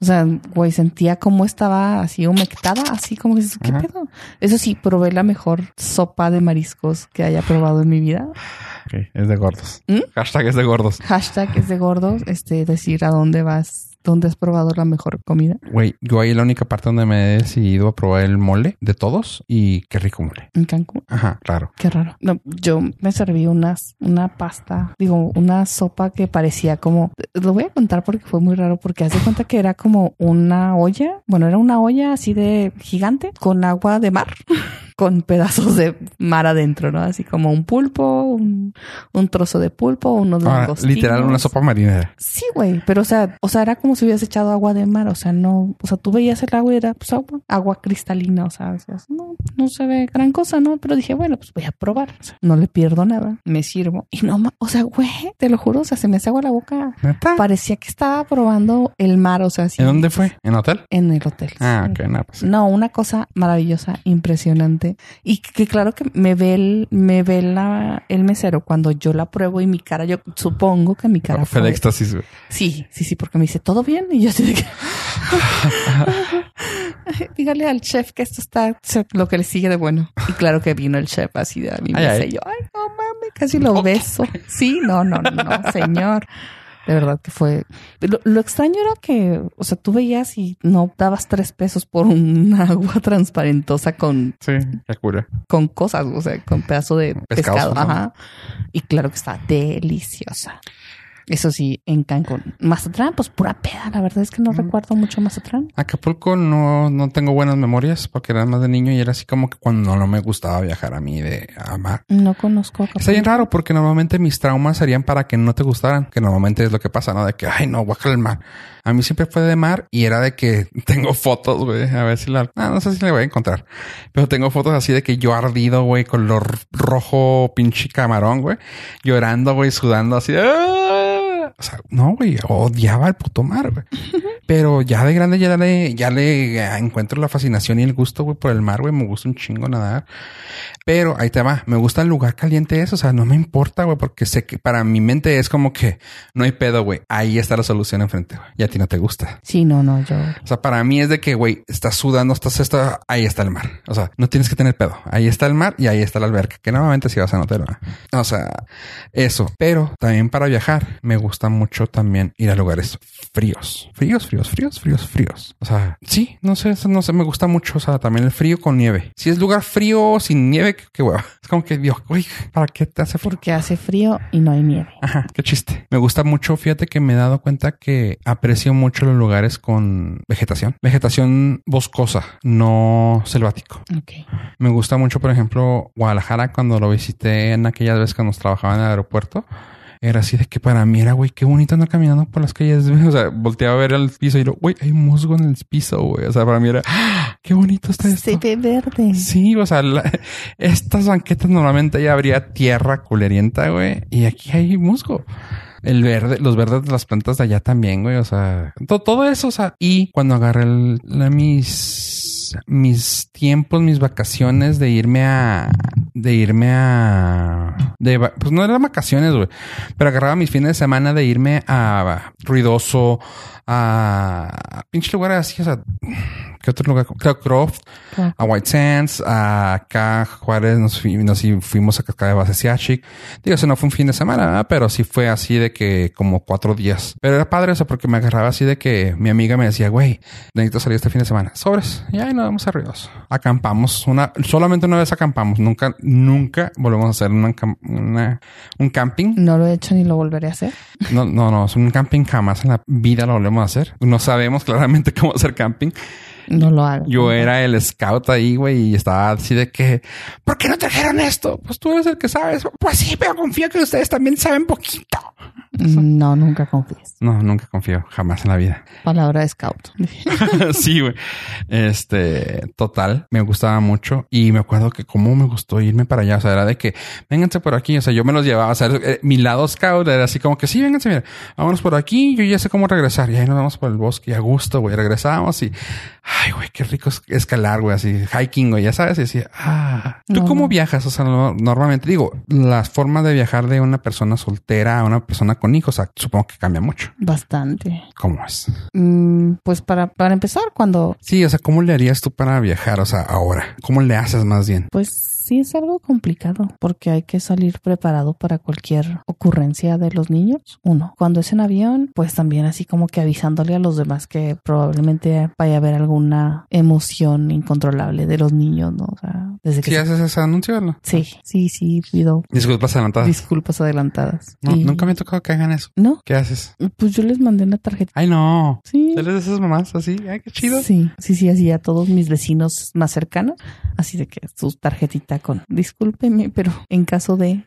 o sea, güey, sentía como estaba así humectada, así como que dices, ¿qué Ajá. pedo? Eso sí, probé la mejor sopa de mariscos que haya probado en mi vida. Ok, es de gordos. ¿Mm? Hashtag es de gordos. Hashtag es de gordos, este, decir a dónde vas, dónde has probado la mejor comida Güey, yo ahí la única parte donde me he decidido a probar el mole de todos y qué rico mole. en Cancún. Ajá, claro. Qué raro. No, yo me serví unas, una pasta, digo, una sopa que parecía como, lo voy a contar porque fue muy raro, porque hace cuenta que era como una olla, bueno, era una olla así de gigante con agua de mar, [LAUGHS] con pedazos de mar adentro, ¿no? Así como un pulpo, un, un trozo de pulpo, unos Ahora, langostinos. literal, una sopa marinera. Sí, güey, pero o sea, o sea, era como si hubieras echado agua de mar, o sea, no, o sea, tú veías el agua y era pues agua, agua cristalina, o sea, decías, no, no se ve gran cosa, ¿no? Pero dije, bueno, pues voy a probar, o sea, no le pierdo nada, me sirvo. Y no, o sea, güey, te lo juro, o sea, se me hace agua la boca. ¿Neta? Parecía que estaba probando el mar, o sea, así. ¿En dónde fue? ¿En hotel? En el hotel. Ah, sí. ok, no, pues. No, una cosa maravillosa, impresionante. Y que claro que me ve el, me ve la, el mesero cuando yo la pruebo y mi cara, yo supongo que mi cara Fue éxtasis, güey. Sí, sí, sí, porque me dice, ¿todo bien? Y yo así de que... [LAUGHS] Dígale al chef que esto está lo que le sigue de bueno. Y claro que vino el chef así de a mí. Ay, me ay. dice yo, ay, no mames, casi lo beso. Sí, no, no, no, señor. De verdad que fue... Lo, lo extraño era que, o sea, tú veías y no dabas tres pesos por un [LAUGHS] agua transparentosa con, Sí, qué cura. con cosas, o sea, con pedazo de Pescado, pescado. ¿no? Ajá. Y claro que está deliciosa. Eso sí, en Cancún. Mazatlán, pues pura peda. La verdad es que no recuerdo mucho Mazatlán. Acapulco no, no tengo buenas memorias porque era más de niño y era así como que cuando no me gustaba viajar a mí de a mar. No conozco Acapulco. Está bien raro porque normalmente mis traumas serían para que no te gustaran, que normalmente es lo que pasa, ¿no? De que, ay, no, guacal el mar. A mí siempre fue de mar y era de que [LAUGHS] tengo fotos, güey, a ver si la... Ah, no sé si la voy a encontrar. Pero tengo fotos así de que yo ardido, güey, color rojo pinche camarón, güey. Llorando, güey, sudando así. de, "Ah". O sea, no, güey, odiaba el puto mar, güey. Pero ya de grande ya le, ya le eh, encuentro la fascinación y el gusto, güey, por el mar, güey. Me gusta un chingo nadar. Pero ahí te va. Me gusta el lugar caliente eso. O sea, no me importa, güey, porque sé que para mi mente es como que no hay pedo, güey. Ahí está la solución enfrente, güey. Y a ti no te gusta. Sí, no, no, yo. O sea, para mí es de que, güey, estás sudando, estás esto, ahí está el mar. O sea, no tienes que tener pedo. Ahí está el mar y ahí está la alberca, que normalmente si vas a ¿verdad? O sea, eso. Pero también para viajar, me gusta mucho también ir a lugares fríos. Fríos, fríos, fríos, fríos, fríos. O sea, sí, no sé, no sé, me gusta mucho. O sea, también el frío con nieve. Si es lugar frío sin nieve, qué, hueva. Es como que, Dios, güey, ¿para qué te hace frío? Porque hace frío y no hay nieve. Ajá, qué chiste. Me gusta mucho, fíjate que me he dado cuenta que aprecio mucho los lugares con vegetación. Vegetación boscosa, no selvático. Ok. Me gusta mucho, por ejemplo, Guadalajara cuando lo visité en aquellas veces que nos trabajaba en el aeropuerto. Era así de que para mí era, güey, qué bonito andar caminando por las calles. O sea, volteaba a ver el piso y yo, güey, hay musgo en el piso, güey. O sea, para mí era, ¡ah! qué bonito está esto. Se ve verde. Sí, o sea, la- estas banquetas normalmente ya habría tierra culerienta, güey, y aquí hay musgo. El verde, los verdes de las plantas de allá también, güey, o sea, to- todo, eso, o sea, y cuando agarré el- la- mis, mis tiempos, mis vacaciones de irme a, de irme a, de, pues no eran vacaciones, güey, pero agarraba mis fines de semana de irme a Ruidoso, a, pinche lugares así, o sea, ¿qué otro lugar? Croft, Claro. a White Sands, a acá Juárez, nos, nos fuimos a Cascada de Basesiachik. Digo, eso no fue un fin de semana, ¿verdad? pero sí fue así de que como cuatro días. Pero era padre eso porque me agarraba así de que mi amiga me decía, güey, necesito salir este fin de semana. Sobres. Y ahí nos vamos a Ríos. Acampamos una, solamente una vez acampamos. Nunca, nunca volvemos a hacer una, cam- una- un camping. No lo he hecho ni lo volveré a hacer. No, no, no, es un camping jamás en la vida lo volvemos a hacer. No sabemos claramente [LAUGHS] cómo hacer camping. No lo hago. Yo era el scout ahí, güey, y estaba así de que, ¿por qué no trajeron esto? Pues tú eres el que sabes. Pues sí, pero confío que ustedes también saben poquito. No, nunca confíes. No, nunca confío, jamás en la vida. Palabra de scout. [LAUGHS] sí, güey. Este, total, me gustaba mucho y me acuerdo que cómo me gustó irme para allá. O sea, era de que, vénganse por aquí. O sea, yo me los llevaba. O sea, eh, mi lado scout era así como que, sí, vénganse, mira, vámonos por aquí. Yo ya sé cómo regresar. Y ahí nos vamos por el bosque y a gusto, güey. Regresamos y, ay, güey, qué rico es escalar, güey, así, hiking, güey, ya sabes. Y decía, ah, ¿tú No. cómo viajas? O sea, no- normalmente digo, las formas de viajar de una persona soltera a una persona con hijos, o sea, supongo que cambia mucho. Bastante. ¿Cómo es? Mm, pues para, para empezar, cuando Sí, o sea, ¿cómo le harías tú para viajar? O sea, ahora, ¿cómo le haces más bien? Pues sí es algo complicado porque hay que salir preparado para cualquier ocurrencia de los niños. Uno, cuando es en avión, pues también así como que avisándole a los demás que probablemente vaya a haber alguna emoción incontrolable de los niños, ¿no? O sea, desde que... ¿Sí haces ese anuncio o no? Sí, sí, sí, pido Disculpas adelantadas. disculpas adelantadas. No, Y- nunca me ha tocado que hagan eso. No, ¿Qué haces? pues yo les mandé una tarjeta. Ay, no. Sí. ¿Eres de esas mamás así? Ay, qué chido. Sí, sí, sí, así a todos mis vecinos más cercanos. Así de que su con discúlpeme, pero en caso de,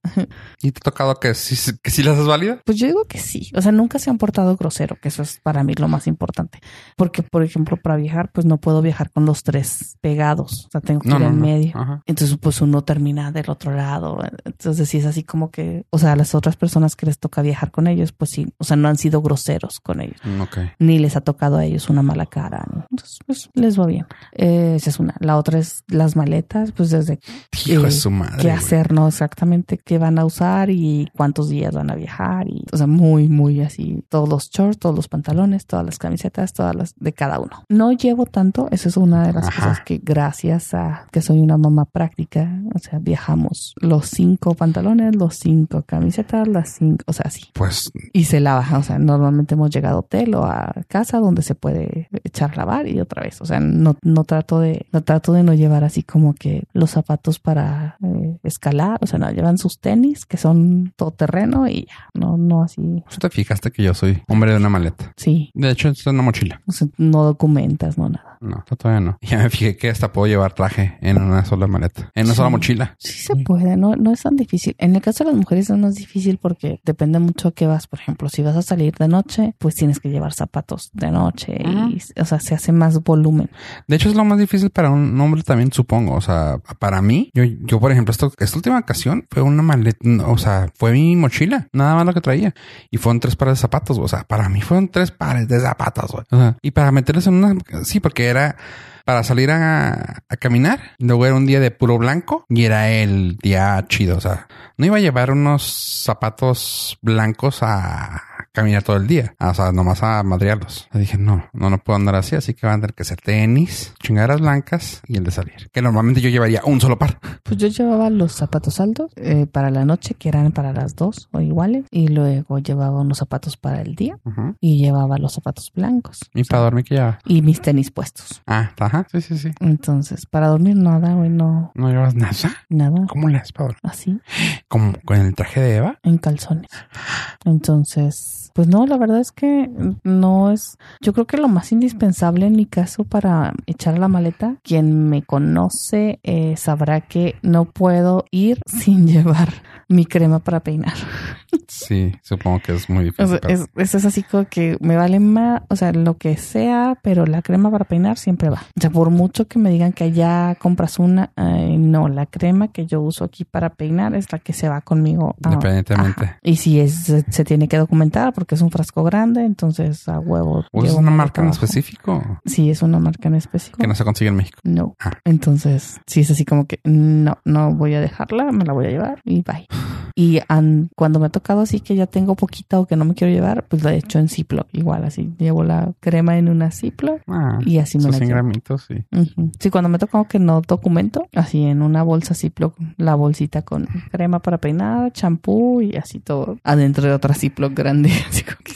¿Y te ha tocado que sí, que sí las haces válida? pues yo digo que sí. O sea, nunca se han portado grosero, que eso es para mí lo más importante. Porque, por ejemplo, para viajar, pues no puedo viajar con los tres pegados. O sea, tengo que No, ir no, en no. medio. Ajá. Entonces, pues uno termina del otro lado. Entonces, sí es así como que, o sea, a las otras personas que les toca viajar con ellos, pues sí, o sea, no han sido groseros con ellos. Mm, Ok. Ni les ha tocado a ellos una mala cara. Entonces, pues les va bien. Eh, esa es una. La otra es las maletas, pues desde Hijo de su madre. qué hacer, ¿no? Exactamente qué van a usar y cuántos días van a viajar. Y, o sea, muy, muy así. Todos los shorts, todos los pantalones, todas las camisetas, todas las de cada uno. No llevo tanto. Esa es una de las Ajá. cosas que gracias a que soy una mamá práctica, o sea, viajamos los cinco pantalones, los cinco camisetas, las cinco, o sea, así. Pues Y se lava, o sea, normalmente hemos llegado a hotel o a casa donde se puede echar a lavar y otra vez. O sea, no, no trato de, no trato de no llevar así como que los zapatos para eh, escalar. O sea, no, llevan sus tenis que son todoterreno y ya, no, no así. ¿tú te fijaste que yo soy hombre de una maleta. Sí, De hecho, es una mochila. o sea, no documentas, no nada. No, todavía no. [LAUGHS] Ya me fijé que hasta puedo llevar traje en una sola maleta. En una Sí. sola mochila. Sí se puede, no, no es tan difícil. En el caso de las mujeres es más difícil porque depende mucho a qué vas. Por ejemplo, si vas a salir de noche, pues tienes que llevar zapatos de noche y, o sea, se hace más volumen. De hecho, es lo más difícil para un hombre también, supongo. O sea, para mí, yo, yo por ejemplo, esta última ocasión fue una maleta, o sea, fue mi mochila, nada más lo que traía. Y fueron tres pares de zapatos, o sea, para mí fueron tres pares de zapatos. O y para meterlos en una, sí, porque era para salir a, a caminar. Luego era un día de puro blanco y era el día chido. O sea, no iba a llevar unos zapatos blancos a caminar todo el día. O sea, nomás a madrearlos. Le dije, no, no, no puedo andar así. Así que van a tener que ser tenis, chingaderas blancas y el de salir. Que normalmente yo llevaría un solo par. Pues yo llevaba los zapatos altos eh, para la noche, que eran para las dos o iguales, y luego llevaba unos zapatos para el día y llevaba los zapatos blancos Y para dormir que lleva. y mis tenis puestos. Ah, ajá. Sí, sí, sí. Entonces, para dormir nada, güey, no, No llevas nada. nada, ¿Cómo le dormir? así, Como con el traje de Eva. en calzones. Entonces, pues no, la verdad es que no es, yo creo que lo más indispensable en mi caso para echar la maleta, quien me conoce eh, sabrá que no puedo ir [LAUGHS] sin llevar mi crema para peinar. Sí, supongo que es muy O difícil. sea, pero- es, eso es así como que me vale más, o sea, lo que sea, pero la crema para peinar siempre va. O sea, por mucho que me digan que allá compras una, ay, no, la crema que yo uso aquí para peinar es la que se va conmigo. a- Independientemente. ajá. Y si es, se, tiene que documentar porque es un frasco grande, entonces a huevo. ¿O es una marca en específico Sí, es una marca en específico. que no se consigue en México? No. Ah. Entonces, sí es así como que no, no voy a dejarla, me la voy a llevar y bye. Y an- cuando me ha tocado así que ya tengo poquita o que no me quiero llevar, pues la he hecho en Ziploc. Igual así, llevo la crema en una Ziploc Ah, y así me la 100 llevo. gramitos, sí. Ujú. Sí, cuando me ha tocado que no documento, así en una bolsa Ziploc, la bolsita con crema para peinar, champú y así todo adentro de otra Ziploc grande, [LAUGHS] así como que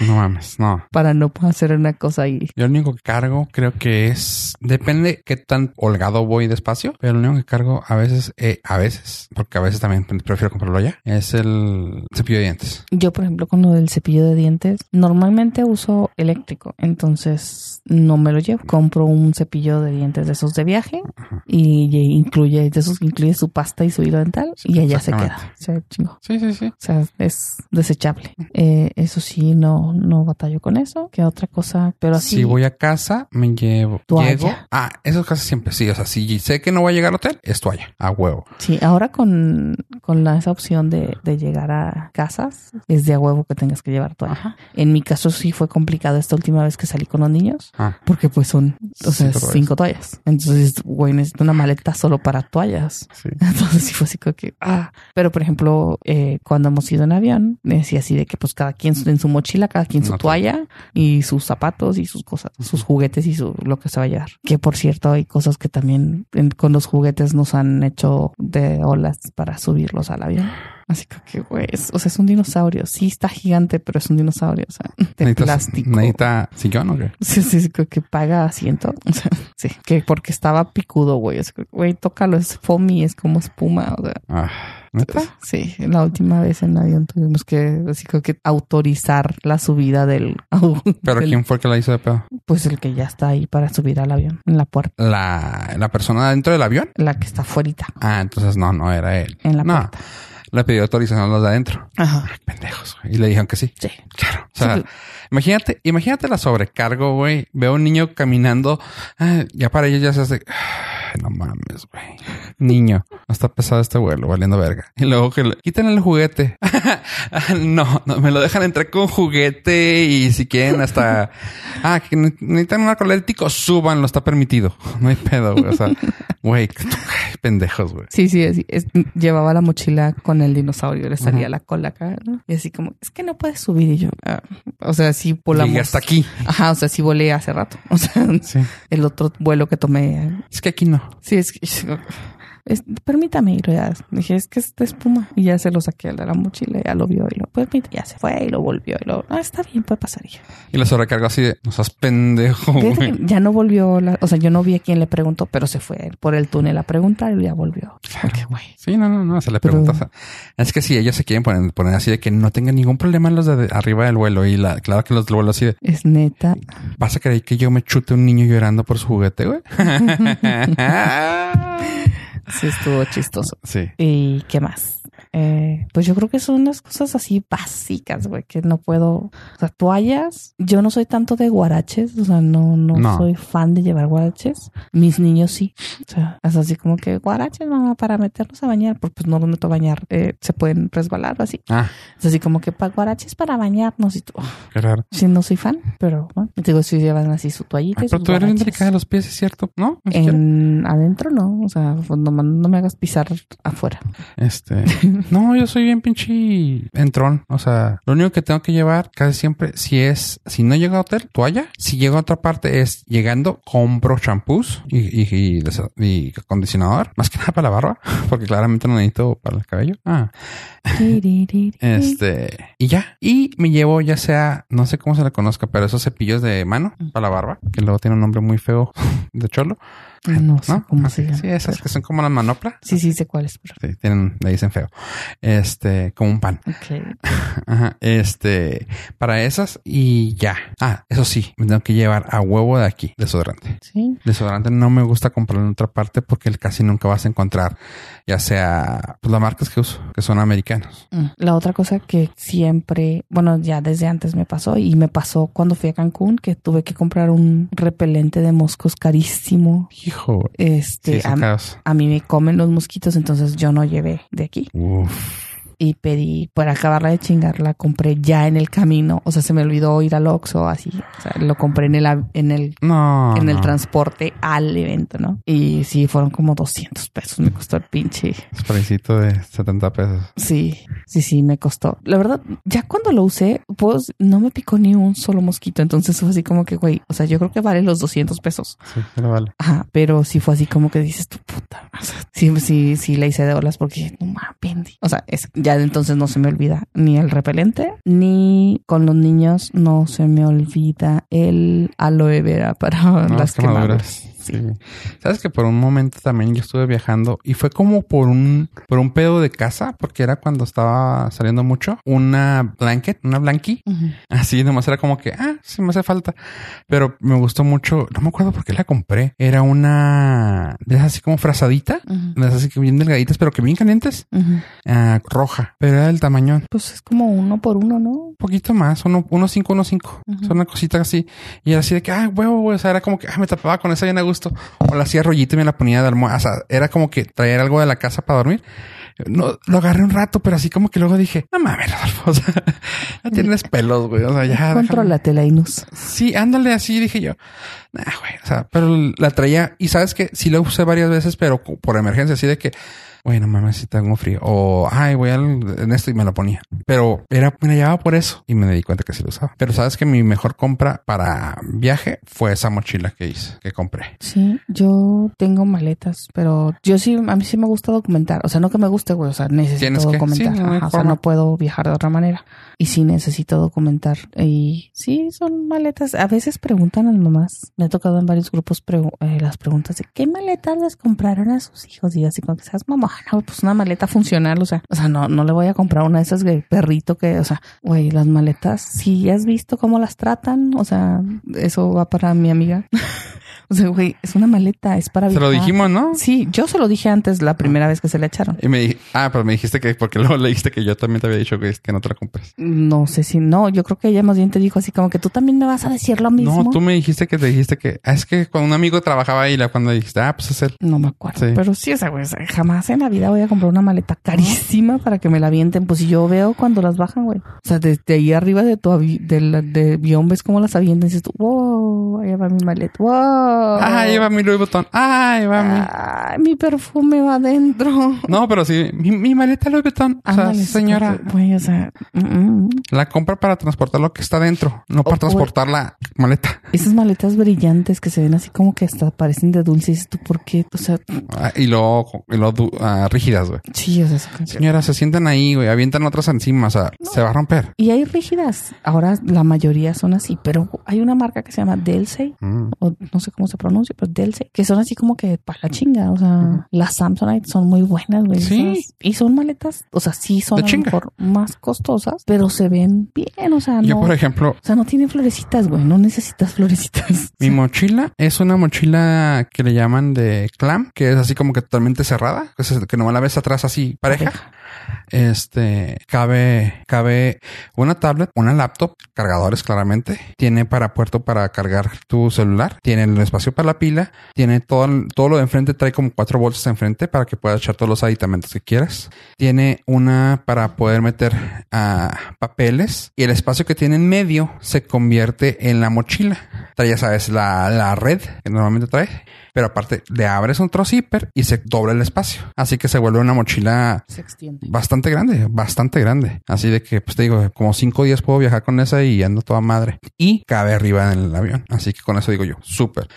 No mames, no. para no hacer una cosa ahí. Yo lo único que cargo creo que es... Depende qué tan holgado voy despacio, pero lo único que cargo a veces, eh, a veces, porque a veces también prefiero comprarlo ya, es el cepillo de dientes. Yo, por ejemplo, con lo del cepillo de dientes, normalmente uso eléctrico, entonces no me lo llevo. Compro un cepillo de dientes de esos de viaje Ajá. y, incluye de esos incluye su pasta y su hilo dental y allá se queda. Se chingó. Sí, sí, sí. O sea, es desechable. Eh, eso sí, no, no batallo con eso. ¿Qué otra cosa? Pero así. Si voy a casa, me llevo. Toalla. Llego. Ah, eso casi siempre sí. O sea, si sé que no voy a llegar al hotel, es toalla. A huevo. Sí, ahora con, con la, esa opción de, de llegar a casas, es de a huevo que tengas que llevar toalla. En mi caso sí fue complicado esta última vez que salí con los niños. Ah, Porque pues son, o sea, Cinco toallas. cinco toallas. Entonces, güey, necesito una maleta solo para toallas. sí. [LAUGHS] Entonces sí fue así como que, ah. Pero por ejemplo, eh, cuando hemos ido en avión, me decía así de que pues cada quien en su mochila, cada quien su toalla y sus zapatos y sus cosas, sus juguetes y su, lo que se va a llevar. Que por cierto, hay cosas que también en- con los juguetes nos han hecho de olas para subirlos al avión. Así que, que, güey, o sea, es un dinosaurio. Sí está gigante, pero es un dinosaurio, o sea, de [LAUGHS] ¿Necesitas- plástico. ¿Necesita sillón o qué? Sí, sí, sí, creo que paga asiento. [LAUGHS] O sea, sí, que porque estaba picudo, güey. Es que, güey, tócalo, es foamy, es como espuma. O sea, Ah, ¿neta? sí, la última vez en avión tuvimos que, así creo que autorizar la subida del, ¿Pero del- quién fue el que la hizo de pedo? pues el que ya está ahí para subir al avión, en la puerta, ¿La, la persona dentro del avión? la que está afuera, Ah, entonces no, no era él. en la no, puerta. le pidió autorización a los de adentro. Ajá. Pendejos, güey. Y le dijeron que sí. Sí. Claro. O sea, Sí, imagínate, imagínate la sobrecargo, güey. Veo a un niño caminando. ah, ya para ellos ya se hace. Ay, no mames, güey. Niño, no está pesado este vuelo, valiendo verga. Y luego que le quitan el juguete. [LAUGHS] no, no, me lo dejan entrar con juguete y si quieren hasta. [LAUGHS] Ah, que ne- necesitan un arcolético, súbanlo, está permitido. No hay pedo, güey. O sea, [LAUGHS] güey, pendejos, güey. Sí, sí, así, es- llevaba la mochila con el dinosaurio, le salía la cola acá, ¿no? Y así como, es que no puedes subir. Y yo, ah, o sea, sí volamos. Llegué hasta aquí. Ajá, o sea, sí volé hace rato. O sea, Sí. el otro vuelo que tomé. Es que aquí no. Sí, es que. Es- permítame ir, ya. Dije, es que es de espuma. Y ya se lo saqué de la mochila, ya lo vio y lo permite, ya se fue y lo volvió y lo. Ah, está bien, puede pasar. Y ya. Y la sobrecargo así de, no seas pendejo, güey. ya no volvió, la- o sea, yo no vi a quién le preguntó, pero se fue por el túnel a preguntar y ya volvió. Porque, güey. Sí, no, no, no, se le Pero- sea, es que si ellos se quieren poner, poner así de que no tengan ningún problema en los de arriba del vuelo y la, claro que los del vuelo así de, Es neta. ¿vas a creer que yo me chute un niño llorando por su juguete, güey? [LAUGHS] [LAUGHS] [LAUGHS] Sí, estuvo chistoso. sí. ¿Y qué más? Eh, pues yo creo que son unas cosas así básicas, güey, que no puedo. O sea, toallas. Yo no soy tanto de guaraches, o sea, no, no, No. soy fan de llevar guaraches. Mis niños sí. O sea, es así como que guaraches, mamá, para meterlos a bañar, porque pues no los meto a bañar, eh, se pueden resbalar o así. Ah, Es así como que para guaraches para bañarnos y tú. oh, qué raro. sí, no soy fan, pero bueno, digo, si llevan así su toallita. Pero tú eres delicada de los pies, ¿es cierto? ¿No? En adentro no, o sea, pues, no, no me hagas pisar afuera. Este, [LAUGHS] no, yo soy bien pinche entrón. O sea, lo único que tengo que llevar casi siempre, si es, si no llego a hotel, toalla. Si llego a otra parte es llegando, compro champús y, y, y y acondicionador. Más que nada para la barba, [LAUGHS] porque claramente no necesito para el cabello. Ah, este, y ya. Y me llevo ya sea, no sé cómo se le conozca, pero esos cepillos de mano para la barba, que luego tiene un nombre muy feo [LAUGHS] de cholo. No sé cómo Así, se llama. Sí, esas que son como las manopla. Sí, sí, sé cuáles. Pero... Sí, tienen, le dicen feo. Este, como un pan. Ok. [LAUGHS] Ajá. Este, para esas y ya. Ah, eso sí, me tengo que llevar a huevo de aquí, desodorante. Sí. Desodorante no me gusta comprarlo en otra parte porque casi nunca vas a encontrar, ya sea pues, las marcas que uso, que son americanos. Mm. La otra cosa que siempre, bueno, ya desde antes me pasó y me pasó cuando fui a Cancún que tuve que comprar un repelente de moscos carísimo. Hijo. Este, Sí, a, a mí me comen los mosquitos, entonces yo no llevé de aquí. Uf. Y pedí, para acabarla de chingar, la compré ya en el camino. O sea, se me olvidó ir al Oxxo así. O sea, lo compré en el, en el, No. en el no. transporte al evento, ¿no? Y sí, fueron como 200 pesos. Me costó el pinche. Spraycito de 70 pesos. Sí, sí, sí, me costó. La verdad, ya cuando lo usé, pues no me picó ni un solo mosquito. Entonces fue así como que, güey, o sea, yo creo que vale los 200 pesos. Sí, pero vale. Ajá, pero sí fue así como que dices tu puta. O sea, sí, sí, sí le hice de olas porque no mames. O sea, es, ya de entonces no se me olvida ni el repelente, ni con los niños no se me olvida el aloe vera para No, las quemaduras. Sí. Sabes que por un momento también yo estuve viajando y fue como por un por un pedo de casa, porque era cuando estaba saliendo mucho, una blanket, una blanqui. Ujú. Así nomás era como que, ah, sí me hace falta. Pero me gustó mucho, no me acuerdo por qué la compré. Era una de esas así como frazadita, Ujú. de esas así que bien delgaditas, pero que bien calientes, ah, roja, pero era del tamaño Pues es como uno por uno, ¿no? un poquito más, uno, uno cinco, uno cinco. Son una cosita así. Y era así de que, ah, huevo, güey. O sea, era como que, ah, me tapaba con esa bien gusto. O la hacía rollito y me la ponía de almohada. O sea, era como que traer algo de la casa para dormir. No, lo agarré un rato, pero así como que luego dije, no mames, Rodolfo, [LAUGHS] o sea, ya tienes pelos, güey. O sea, ya. Contrólate la Inus. Sí, ándale así, dije yo. Nah, güey. O sea, pero la traía y sabes que sí la usé varias veces, pero por emergencia, así de que, güey, no mames, si tengo frío. O, ay, voy al, en esto y me lo ponía. Pero era, me la llevaba por eso y me di cuenta que sí lo usaba. Pero sabes que mi mejor compra para viaje fue esa mochila que hice, que compré. Sí, yo tengo maletas, pero yo sí, a mí sí me gusta documentar. O sea, no que me guste, güey. O sea, necesito documentar. sí, no hay Ajá, o sea, no puedo viajar de otra manera. Y sí necesito documentar. Y sí, son maletas. A veces preguntan a las mamás. Me ha tocado en varios grupos pregu- eh, las preguntas de qué maletas les compraron a sus hijos. Y así como que seas mamá, pues una maleta funcional. O sea, o sea, no, no le voy a comprar una de esas de perrito que, o sea, güey, las maletas, si has visto cómo las tratan, o sea, eso va para mi amiga. [LAUGHS] O sea, güey, es una maleta, es para Se lo viajar. dijimos, ¿no? Sí, yo se lo dije antes la primera vez que se le echaron. Y me dije, ah, pero me dijiste que, porque luego le dijiste que yo también te había dicho que, que no te la compres. No sé si no, yo creo que ella más bien te dijo así como que tú también me vas a decir lo mismo. No, tú me dijiste que te dijiste que, ah, es que cuando un amigo trabajaba ahí, la cuando dijiste, ah, pues es él. No me acuerdo. Sí. Pero sí, o sea, güey, jamás en la vida voy a comprar una maleta carísima para que me la avienten. Pues si yo veo cuando las bajan, güey. O sea, desde ahí arriba de tu avi de, la- de avión ves cómo las avientan y dices tú, wow, ahí va mi maleta, wow. Ah, lleva mi Louis Vuitton. Ah, lleva mi... Ay, mi perfume va adentro. No, pero sí, mi, mi maleta Louis Vuitton. O sea, señora, Güey, o sea, mm, mm. la compra para transportar lo que está dentro, no para O- transportar la maleta. Esas maletas brillantes que se ven así como que hasta parecen de dulce. Y dices tú, ¿por qué? O sea, Ah, y luego, y luego du- ah, rígidas, güey. sí, o sea, Señora, se sientan ahí, güey, avientan otras encima, o sea, se va a romper. Y hay rígidas. Ahora la mayoría son así, pero hay una marca que se llama Delsey, Mm. o no sé cómo se pronuncia, pero Delsey, que son así como que para la chinga. O sea, las Samsonite son muy buenas, güey. Sí. Y son maletas, o sea, sí son a lo mejor más costosas, pero se ven bien. O sea, Yo, no. por ejemplo, O sea, no tienen florecitas, güey. No necesitas florecitas. [LAUGHS] mi mochila es una mochila que le llaman de clam, que es así como que totalmente cerrada, que, que nomás la ves atrás así pareja. Este cabe, cabe una tablet, una laptop, cargadores claramente. Tiene para puerto para cargar tu celular. Tiene el espacio para la pila. Tiene todo, todo lo de enfrente. Trae como cuatro bolsas de enfrente para que puedas echar todos los aditamentos que quieras. Tiene una para poder meter ah, papeles y el espacio que tiene en medio se convierte en la mochila. Trae, ya sabes, la, la red que normalmente trae. Pero aparte le abres otro zipper y se dobla el espacio. Así que se vuelve una mochila Se bastante grande, bastante grande. Así de que, pues te digo, como cinco días puedo viajar con esa y ando toda madre. Y cabe arriba en el avión. Así que con eso digo yo, súper.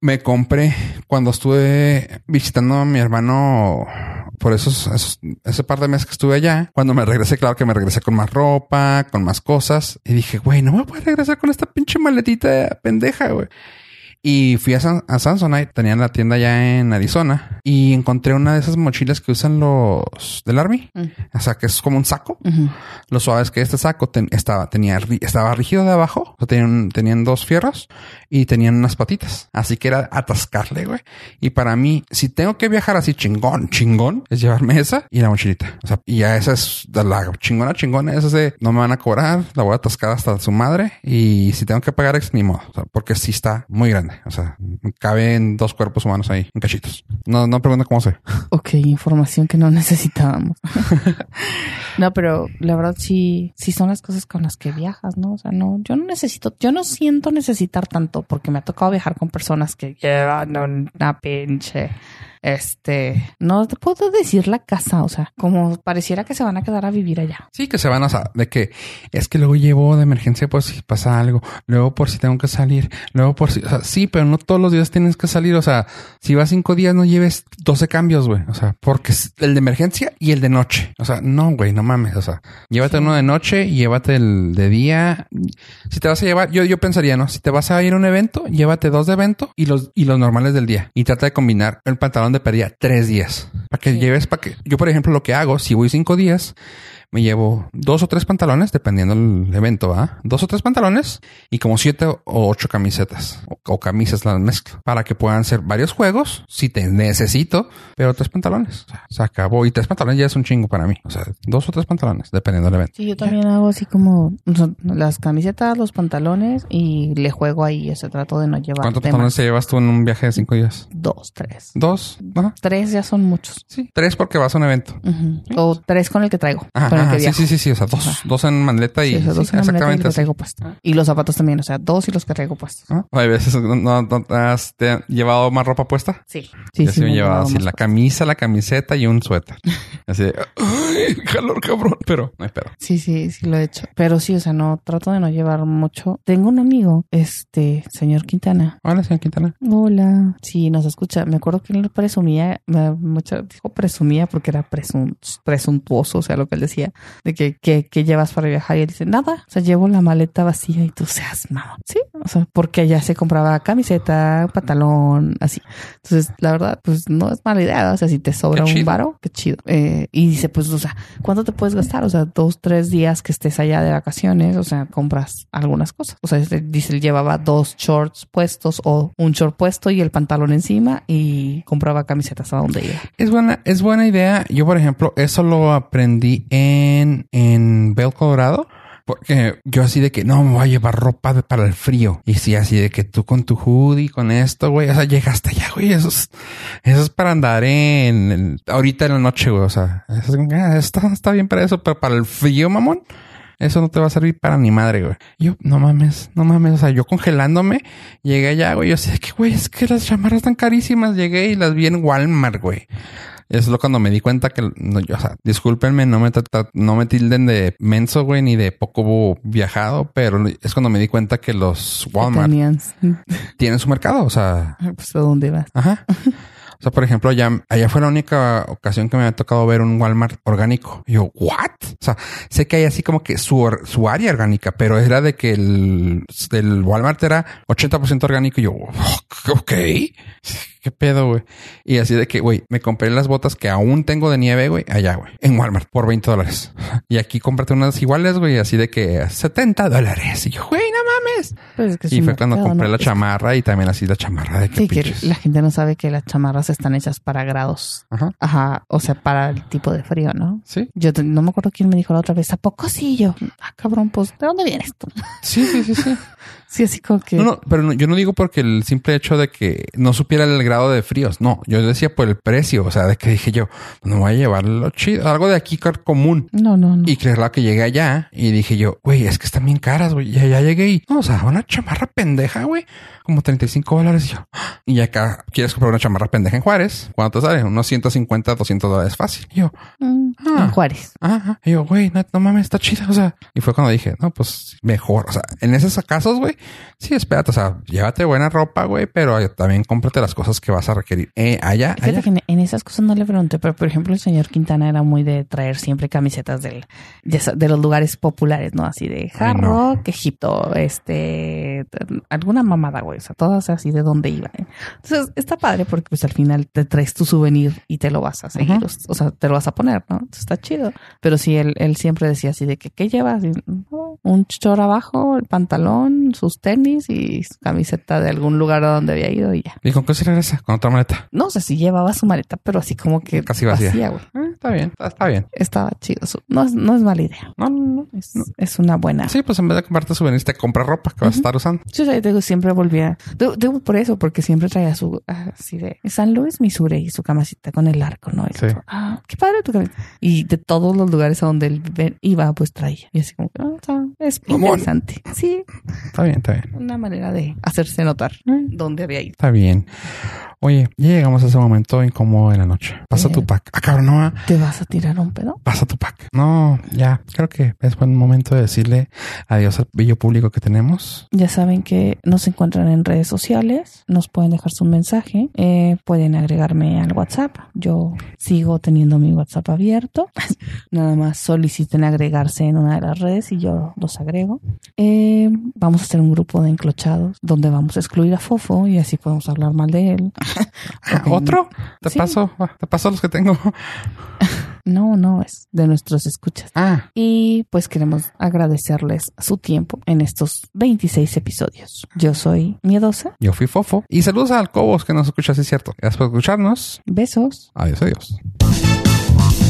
Me compré cuando estuve visitando a mi hermano por esos, esos, ese par de meses que estuve allá. Cuando me regresé, claro que me regresé con más ropa, con más cosas. Y dije, güey, no me voy a regresar con esta pinche maletita pendeja, güey. Y fui a, San, a Samsonite, tenían la tienda ya en Arizona y encontré una de esas mochilas que usan los del Army. Mm. O sea, que es como un saco. Ujú. Lo suave es que este saco ten- estaba, tenía, estaba rígido de abajo, o sea, tenían, tenían dos fierros y tenían unas patitas. Así que era atascarle, güey. Y para mí, si tengo que viajar así chingón, chingón, es llevarme esa y la mochilita. O sea, y ya esa es de la chingona, chingona. Esa es de no me van a cobrar, la voy a atascar hasta su madre. Y si tengo que pagar, es ni modo. O sea, porque sí está muy grande. O sea, caben dos cuerpos humanos ahí en cachitos. No, no pregunta cómo sé. [LAUGHS] Ok, información que no necesitábamos. [LAUGHS] no, pero la verdad sí, sí son las cosas con las que viajas, ¿no? O sea, no, yo no necesito, yo no siento necesitar tanto porque me ha tocado viajar con personas que llevan una pinche, este, no te puedo decir la casa, o sea, como pareciera que se van a quedar a vivir allá. Sí, que se van a, de que es que luego llevo de emergencia por si pasa algo, luego por si tengo que salir, luego por si, o sea, sí, pero no todos los días tienes que salir, o sea, si vas cinco días no lleves 12 cambios, güey, o sea, porque es el de emergencia y el de noche, o sea, no, güey, no mames, o sea, llévate uno de noche y llévate el de día. Si te vas a llevar, yo, yo pensaría, ¿no? Si te vas a ir a un evento, llévate dos de evento y los, y los normales del día y trata de combinar el pantalón de pérdida tres días para que Sí. lleves, para que yo, por ejemplo, lo que hago, si voy cinco días, me llevo dos o tres pantalones, dependiendo del evento, ¿ah? Dos o tres pantalones y como siete o ocho camisetas o, o camisas las mezclo para que puedan ser varios juegos si te necesito, pero tres pantalones. O sea, se acabó y tres pantalones ya es un chingo para mí. O sea, dos o tres pantalones, dependiendo del evento. Sí, yo también hago así como las camisetas, los pantalones y le juego ahí, ese trato de no llevar ¿Cuántos pantalones te llevas tú en un viaje de cinco días? Dos, tres. Dos, ajá. Tres ya son muchos. Sí, tres porque vas a un evento. O tres con el que traigo. Ajá, que sí, viajo. sí, sí, sí, o sea, dos, dos en maleta y Sí, o sea, dos sí, en exactamente así. traigo puesto. Y los zapatos también, o sea, dos y los que traigo puestos. ¿Ah? Hay veces no, has te han llevado más ropa puesta. Sí. Sí, Yo sí, me he llevado así la camisa, la camiseta y un suéter. [LAUGHS] Así de, ay, calor cabrón, pero no hay pedo. Sí, sí, sí lo he hecho. Pero sí, o sea, no, trato de no llevar mucho. Tengo un amigo, este, señor Quintana. Hola, señor Quintana. Hola. Sí, nos escucha. Me acuerdo que él presumía, me- mucho, dijo presumía porque era presun- presuntuoso, o sea, lo que él decía, de que, que, que llevas para viajar. Y él dice, nada, o sea, llevo la maleta vacía y tú seas mamá. Sí, o sea, porque allá se compraba camiseta, pantalón, así. Entonces, la verdad, pues no es mala idea, o sea, si te sobra un varo, qué chido. Eh, y dice, pues, o sea, ¿cuánto te puedes gastar? O sea, dos, tres días que estés allá de vacaciones, o sea, compras algunas cosas. O sea, este, dice, él llevaba dos shorts puestos o un short puesto y el pantalón encima y compraba camisetas a donde iba. Es buena, es buena idea. Yo, por ejemplo, eso lo aprendí en, en Bell, Colorado. Porque yo así de que no me voy a llevar ropa para el frío. Y sí, así de que tú con tu hoodie, con esto, güey. O sea, llegaste allá, güey. Eso es, eso es para andar en, en- ahorita en la noche, güey. O sea, eso es ah, está, está bien para eso, pero para el frío, mamón. Eso no te va a servir para ni madre, güey. Yo, no mames, no mames. O sea, yo congelándome, llegué allá, güey. Yo de que, güey, es que las chamarras están carísimas. Llegué y las vi en Walmart, güey. Es lo cuando me di cuenta que, no, yo, o sea, discúlpenme, no me, no me tilden de menso, güey, ni de poco viajado, pero es cuando me di cuenta que los Walmart tienen su mercado, o sea, [LAUGHS] pues, ¿a dónde vas? ajá. [LAUGHS] O sea, por ejemplo, allá, allá fue la única ocasión que me ha tocado ver un Walmart orgánico. Y yo, ¿what? O sea, sé que hay así como que su, su área orgánica, pero era de que el, el Walmart era 80% orgánico. Y yo, ok. [LAUGHS] ¿Qué pedo, güey? Y así de que, güey, me compré las botas que aún tengo de nieve, güey, allá, güey, en Walmart por 20 dólares. [LAUGHS] Y aquí cómprate unas iguales, güey, así de que 70 dólares. Y yo, güey, Pues es que es Y fue cuando mercado, compré ¿no? la chamarra y también así la chamarra de que Sí, que la gente no sabe que las chamarras están hechas para grados. Ajá. Ajá, o sea, para el tipo de frío, ¿no? Sí. Yo te- no me acuerdo quién me dijo la otra vez, ¿a poco sí? Yo, ah, cabrón, pues, ¿de dónde vienes tú? Sí, sí, sí, sí. [LAUGHS] Sí, así como que... No, no, pero no- yo no digo porque el simple hecho de que no supiera el grado de fríos. No, yo decía por el precio. O sea, de que dije yo, no voy a llevar lo chido, algo de aquí común. No, no, no. Y claro que llegué allá y dije yo, güey, es que están bien caras, güey. Y allá llegué y, no, o sea, una chamarra pendeja, güey, como 35 dólares. Y yo, "Ah". y acá quieres comprar una chamarra pendeja en Juárez. ¿Cuánto te sale? Unos 150, 200 dólares fácil. Y yo, Mm, Ah. en Juárez. Ajá. Y yo, güey, no, no mames, está chida. O sea, y fue cuando dije, no, pues mejor. O sea, en esos casos, güey, sí, espérate. O sea, llévate buena ropa, güey, pero también cómprate las cosas que vas a requerir. Eh, allá, Fíjate allá. que en, esas cosas no le pregunté, pero por ejemplo, el señor Quintana era muy de traer siempre camisetas del, de, de los lugares populares, ¿no? Así de Hard no. Rock, Egipto, este, alguna mamada, güey. Sea, todas así de dónde iba. ¿eh? Entonces, está padre porque pues al final te traes tu souvenir y te lo vas a seguir, Ajá. o, sea, te lo vas a poner, ¿no? Entonces, está chido. Pero sí, él, él siempre decía así de que, ¿qué llevas? Y, "No, un chor abajo, el pantalón, sus tenis y su camiseta de algún lugar a donde había ido y ya. ¿Y con qué se regresa? Con otra maleta. No sé si llevaba su maleta, pero así como que Casi vacía. güey. Eh, está bien, está, está bien. Estaba chido. No no es mala idea. No, no, no. Es, es una buena. Sí, pues en vez de comprarte souvenirs, te compra ropa que vas a estar usando. Yo digo, siempre Digo, digo por eso, porque siempre traía su así de San Luis, Missouri y su camisita con el arco, ¿no? Y Sí. ah, qué padre tu camiseta. Y de todos los lugares a donde él iba, pues traía. Y así como, que, está- es interesante. Sí, Está bien, está bien. una manera de hacerse notar dónde había ido. Está bien. Oye, ya llegamos a ese momento incómodo de la noche. Pasa tu pack. Ah, cabrón, no. ¿Te vas a tirar un pedo? Pasa tu pack. No, ya. Creo que es buen momento de decirle adiós al bello público que tenemos. Ya saben que nos encuentran en redes sociales, nos pueden dejar su mensaje, eh, pueden agregarme al WhatsApp. Yo sigo teniendo mi WhatsApp abierto. [LAUGHS] Nada más soliciten agregarse en una de las redes y yo los agrego. Eh, vamos a hacer un grupo de enclochados donde vamos a excluir a Fofo y así podemos hablar mal de él. [LAUGHS] ¿Otro? Te Sí. paso. Te paso los que tengo. [LAUGHS] No, no, es de nuestros escuchas. Ah, Y pues queremos agradecerles su tiempo en estos 26 episodios. Yo soy Miedosa. yo fui Fofo. Y saludos al Cobos que nos escucha, sí es cierto. Gracias por escucharnos. Besos. Adiós, adiós.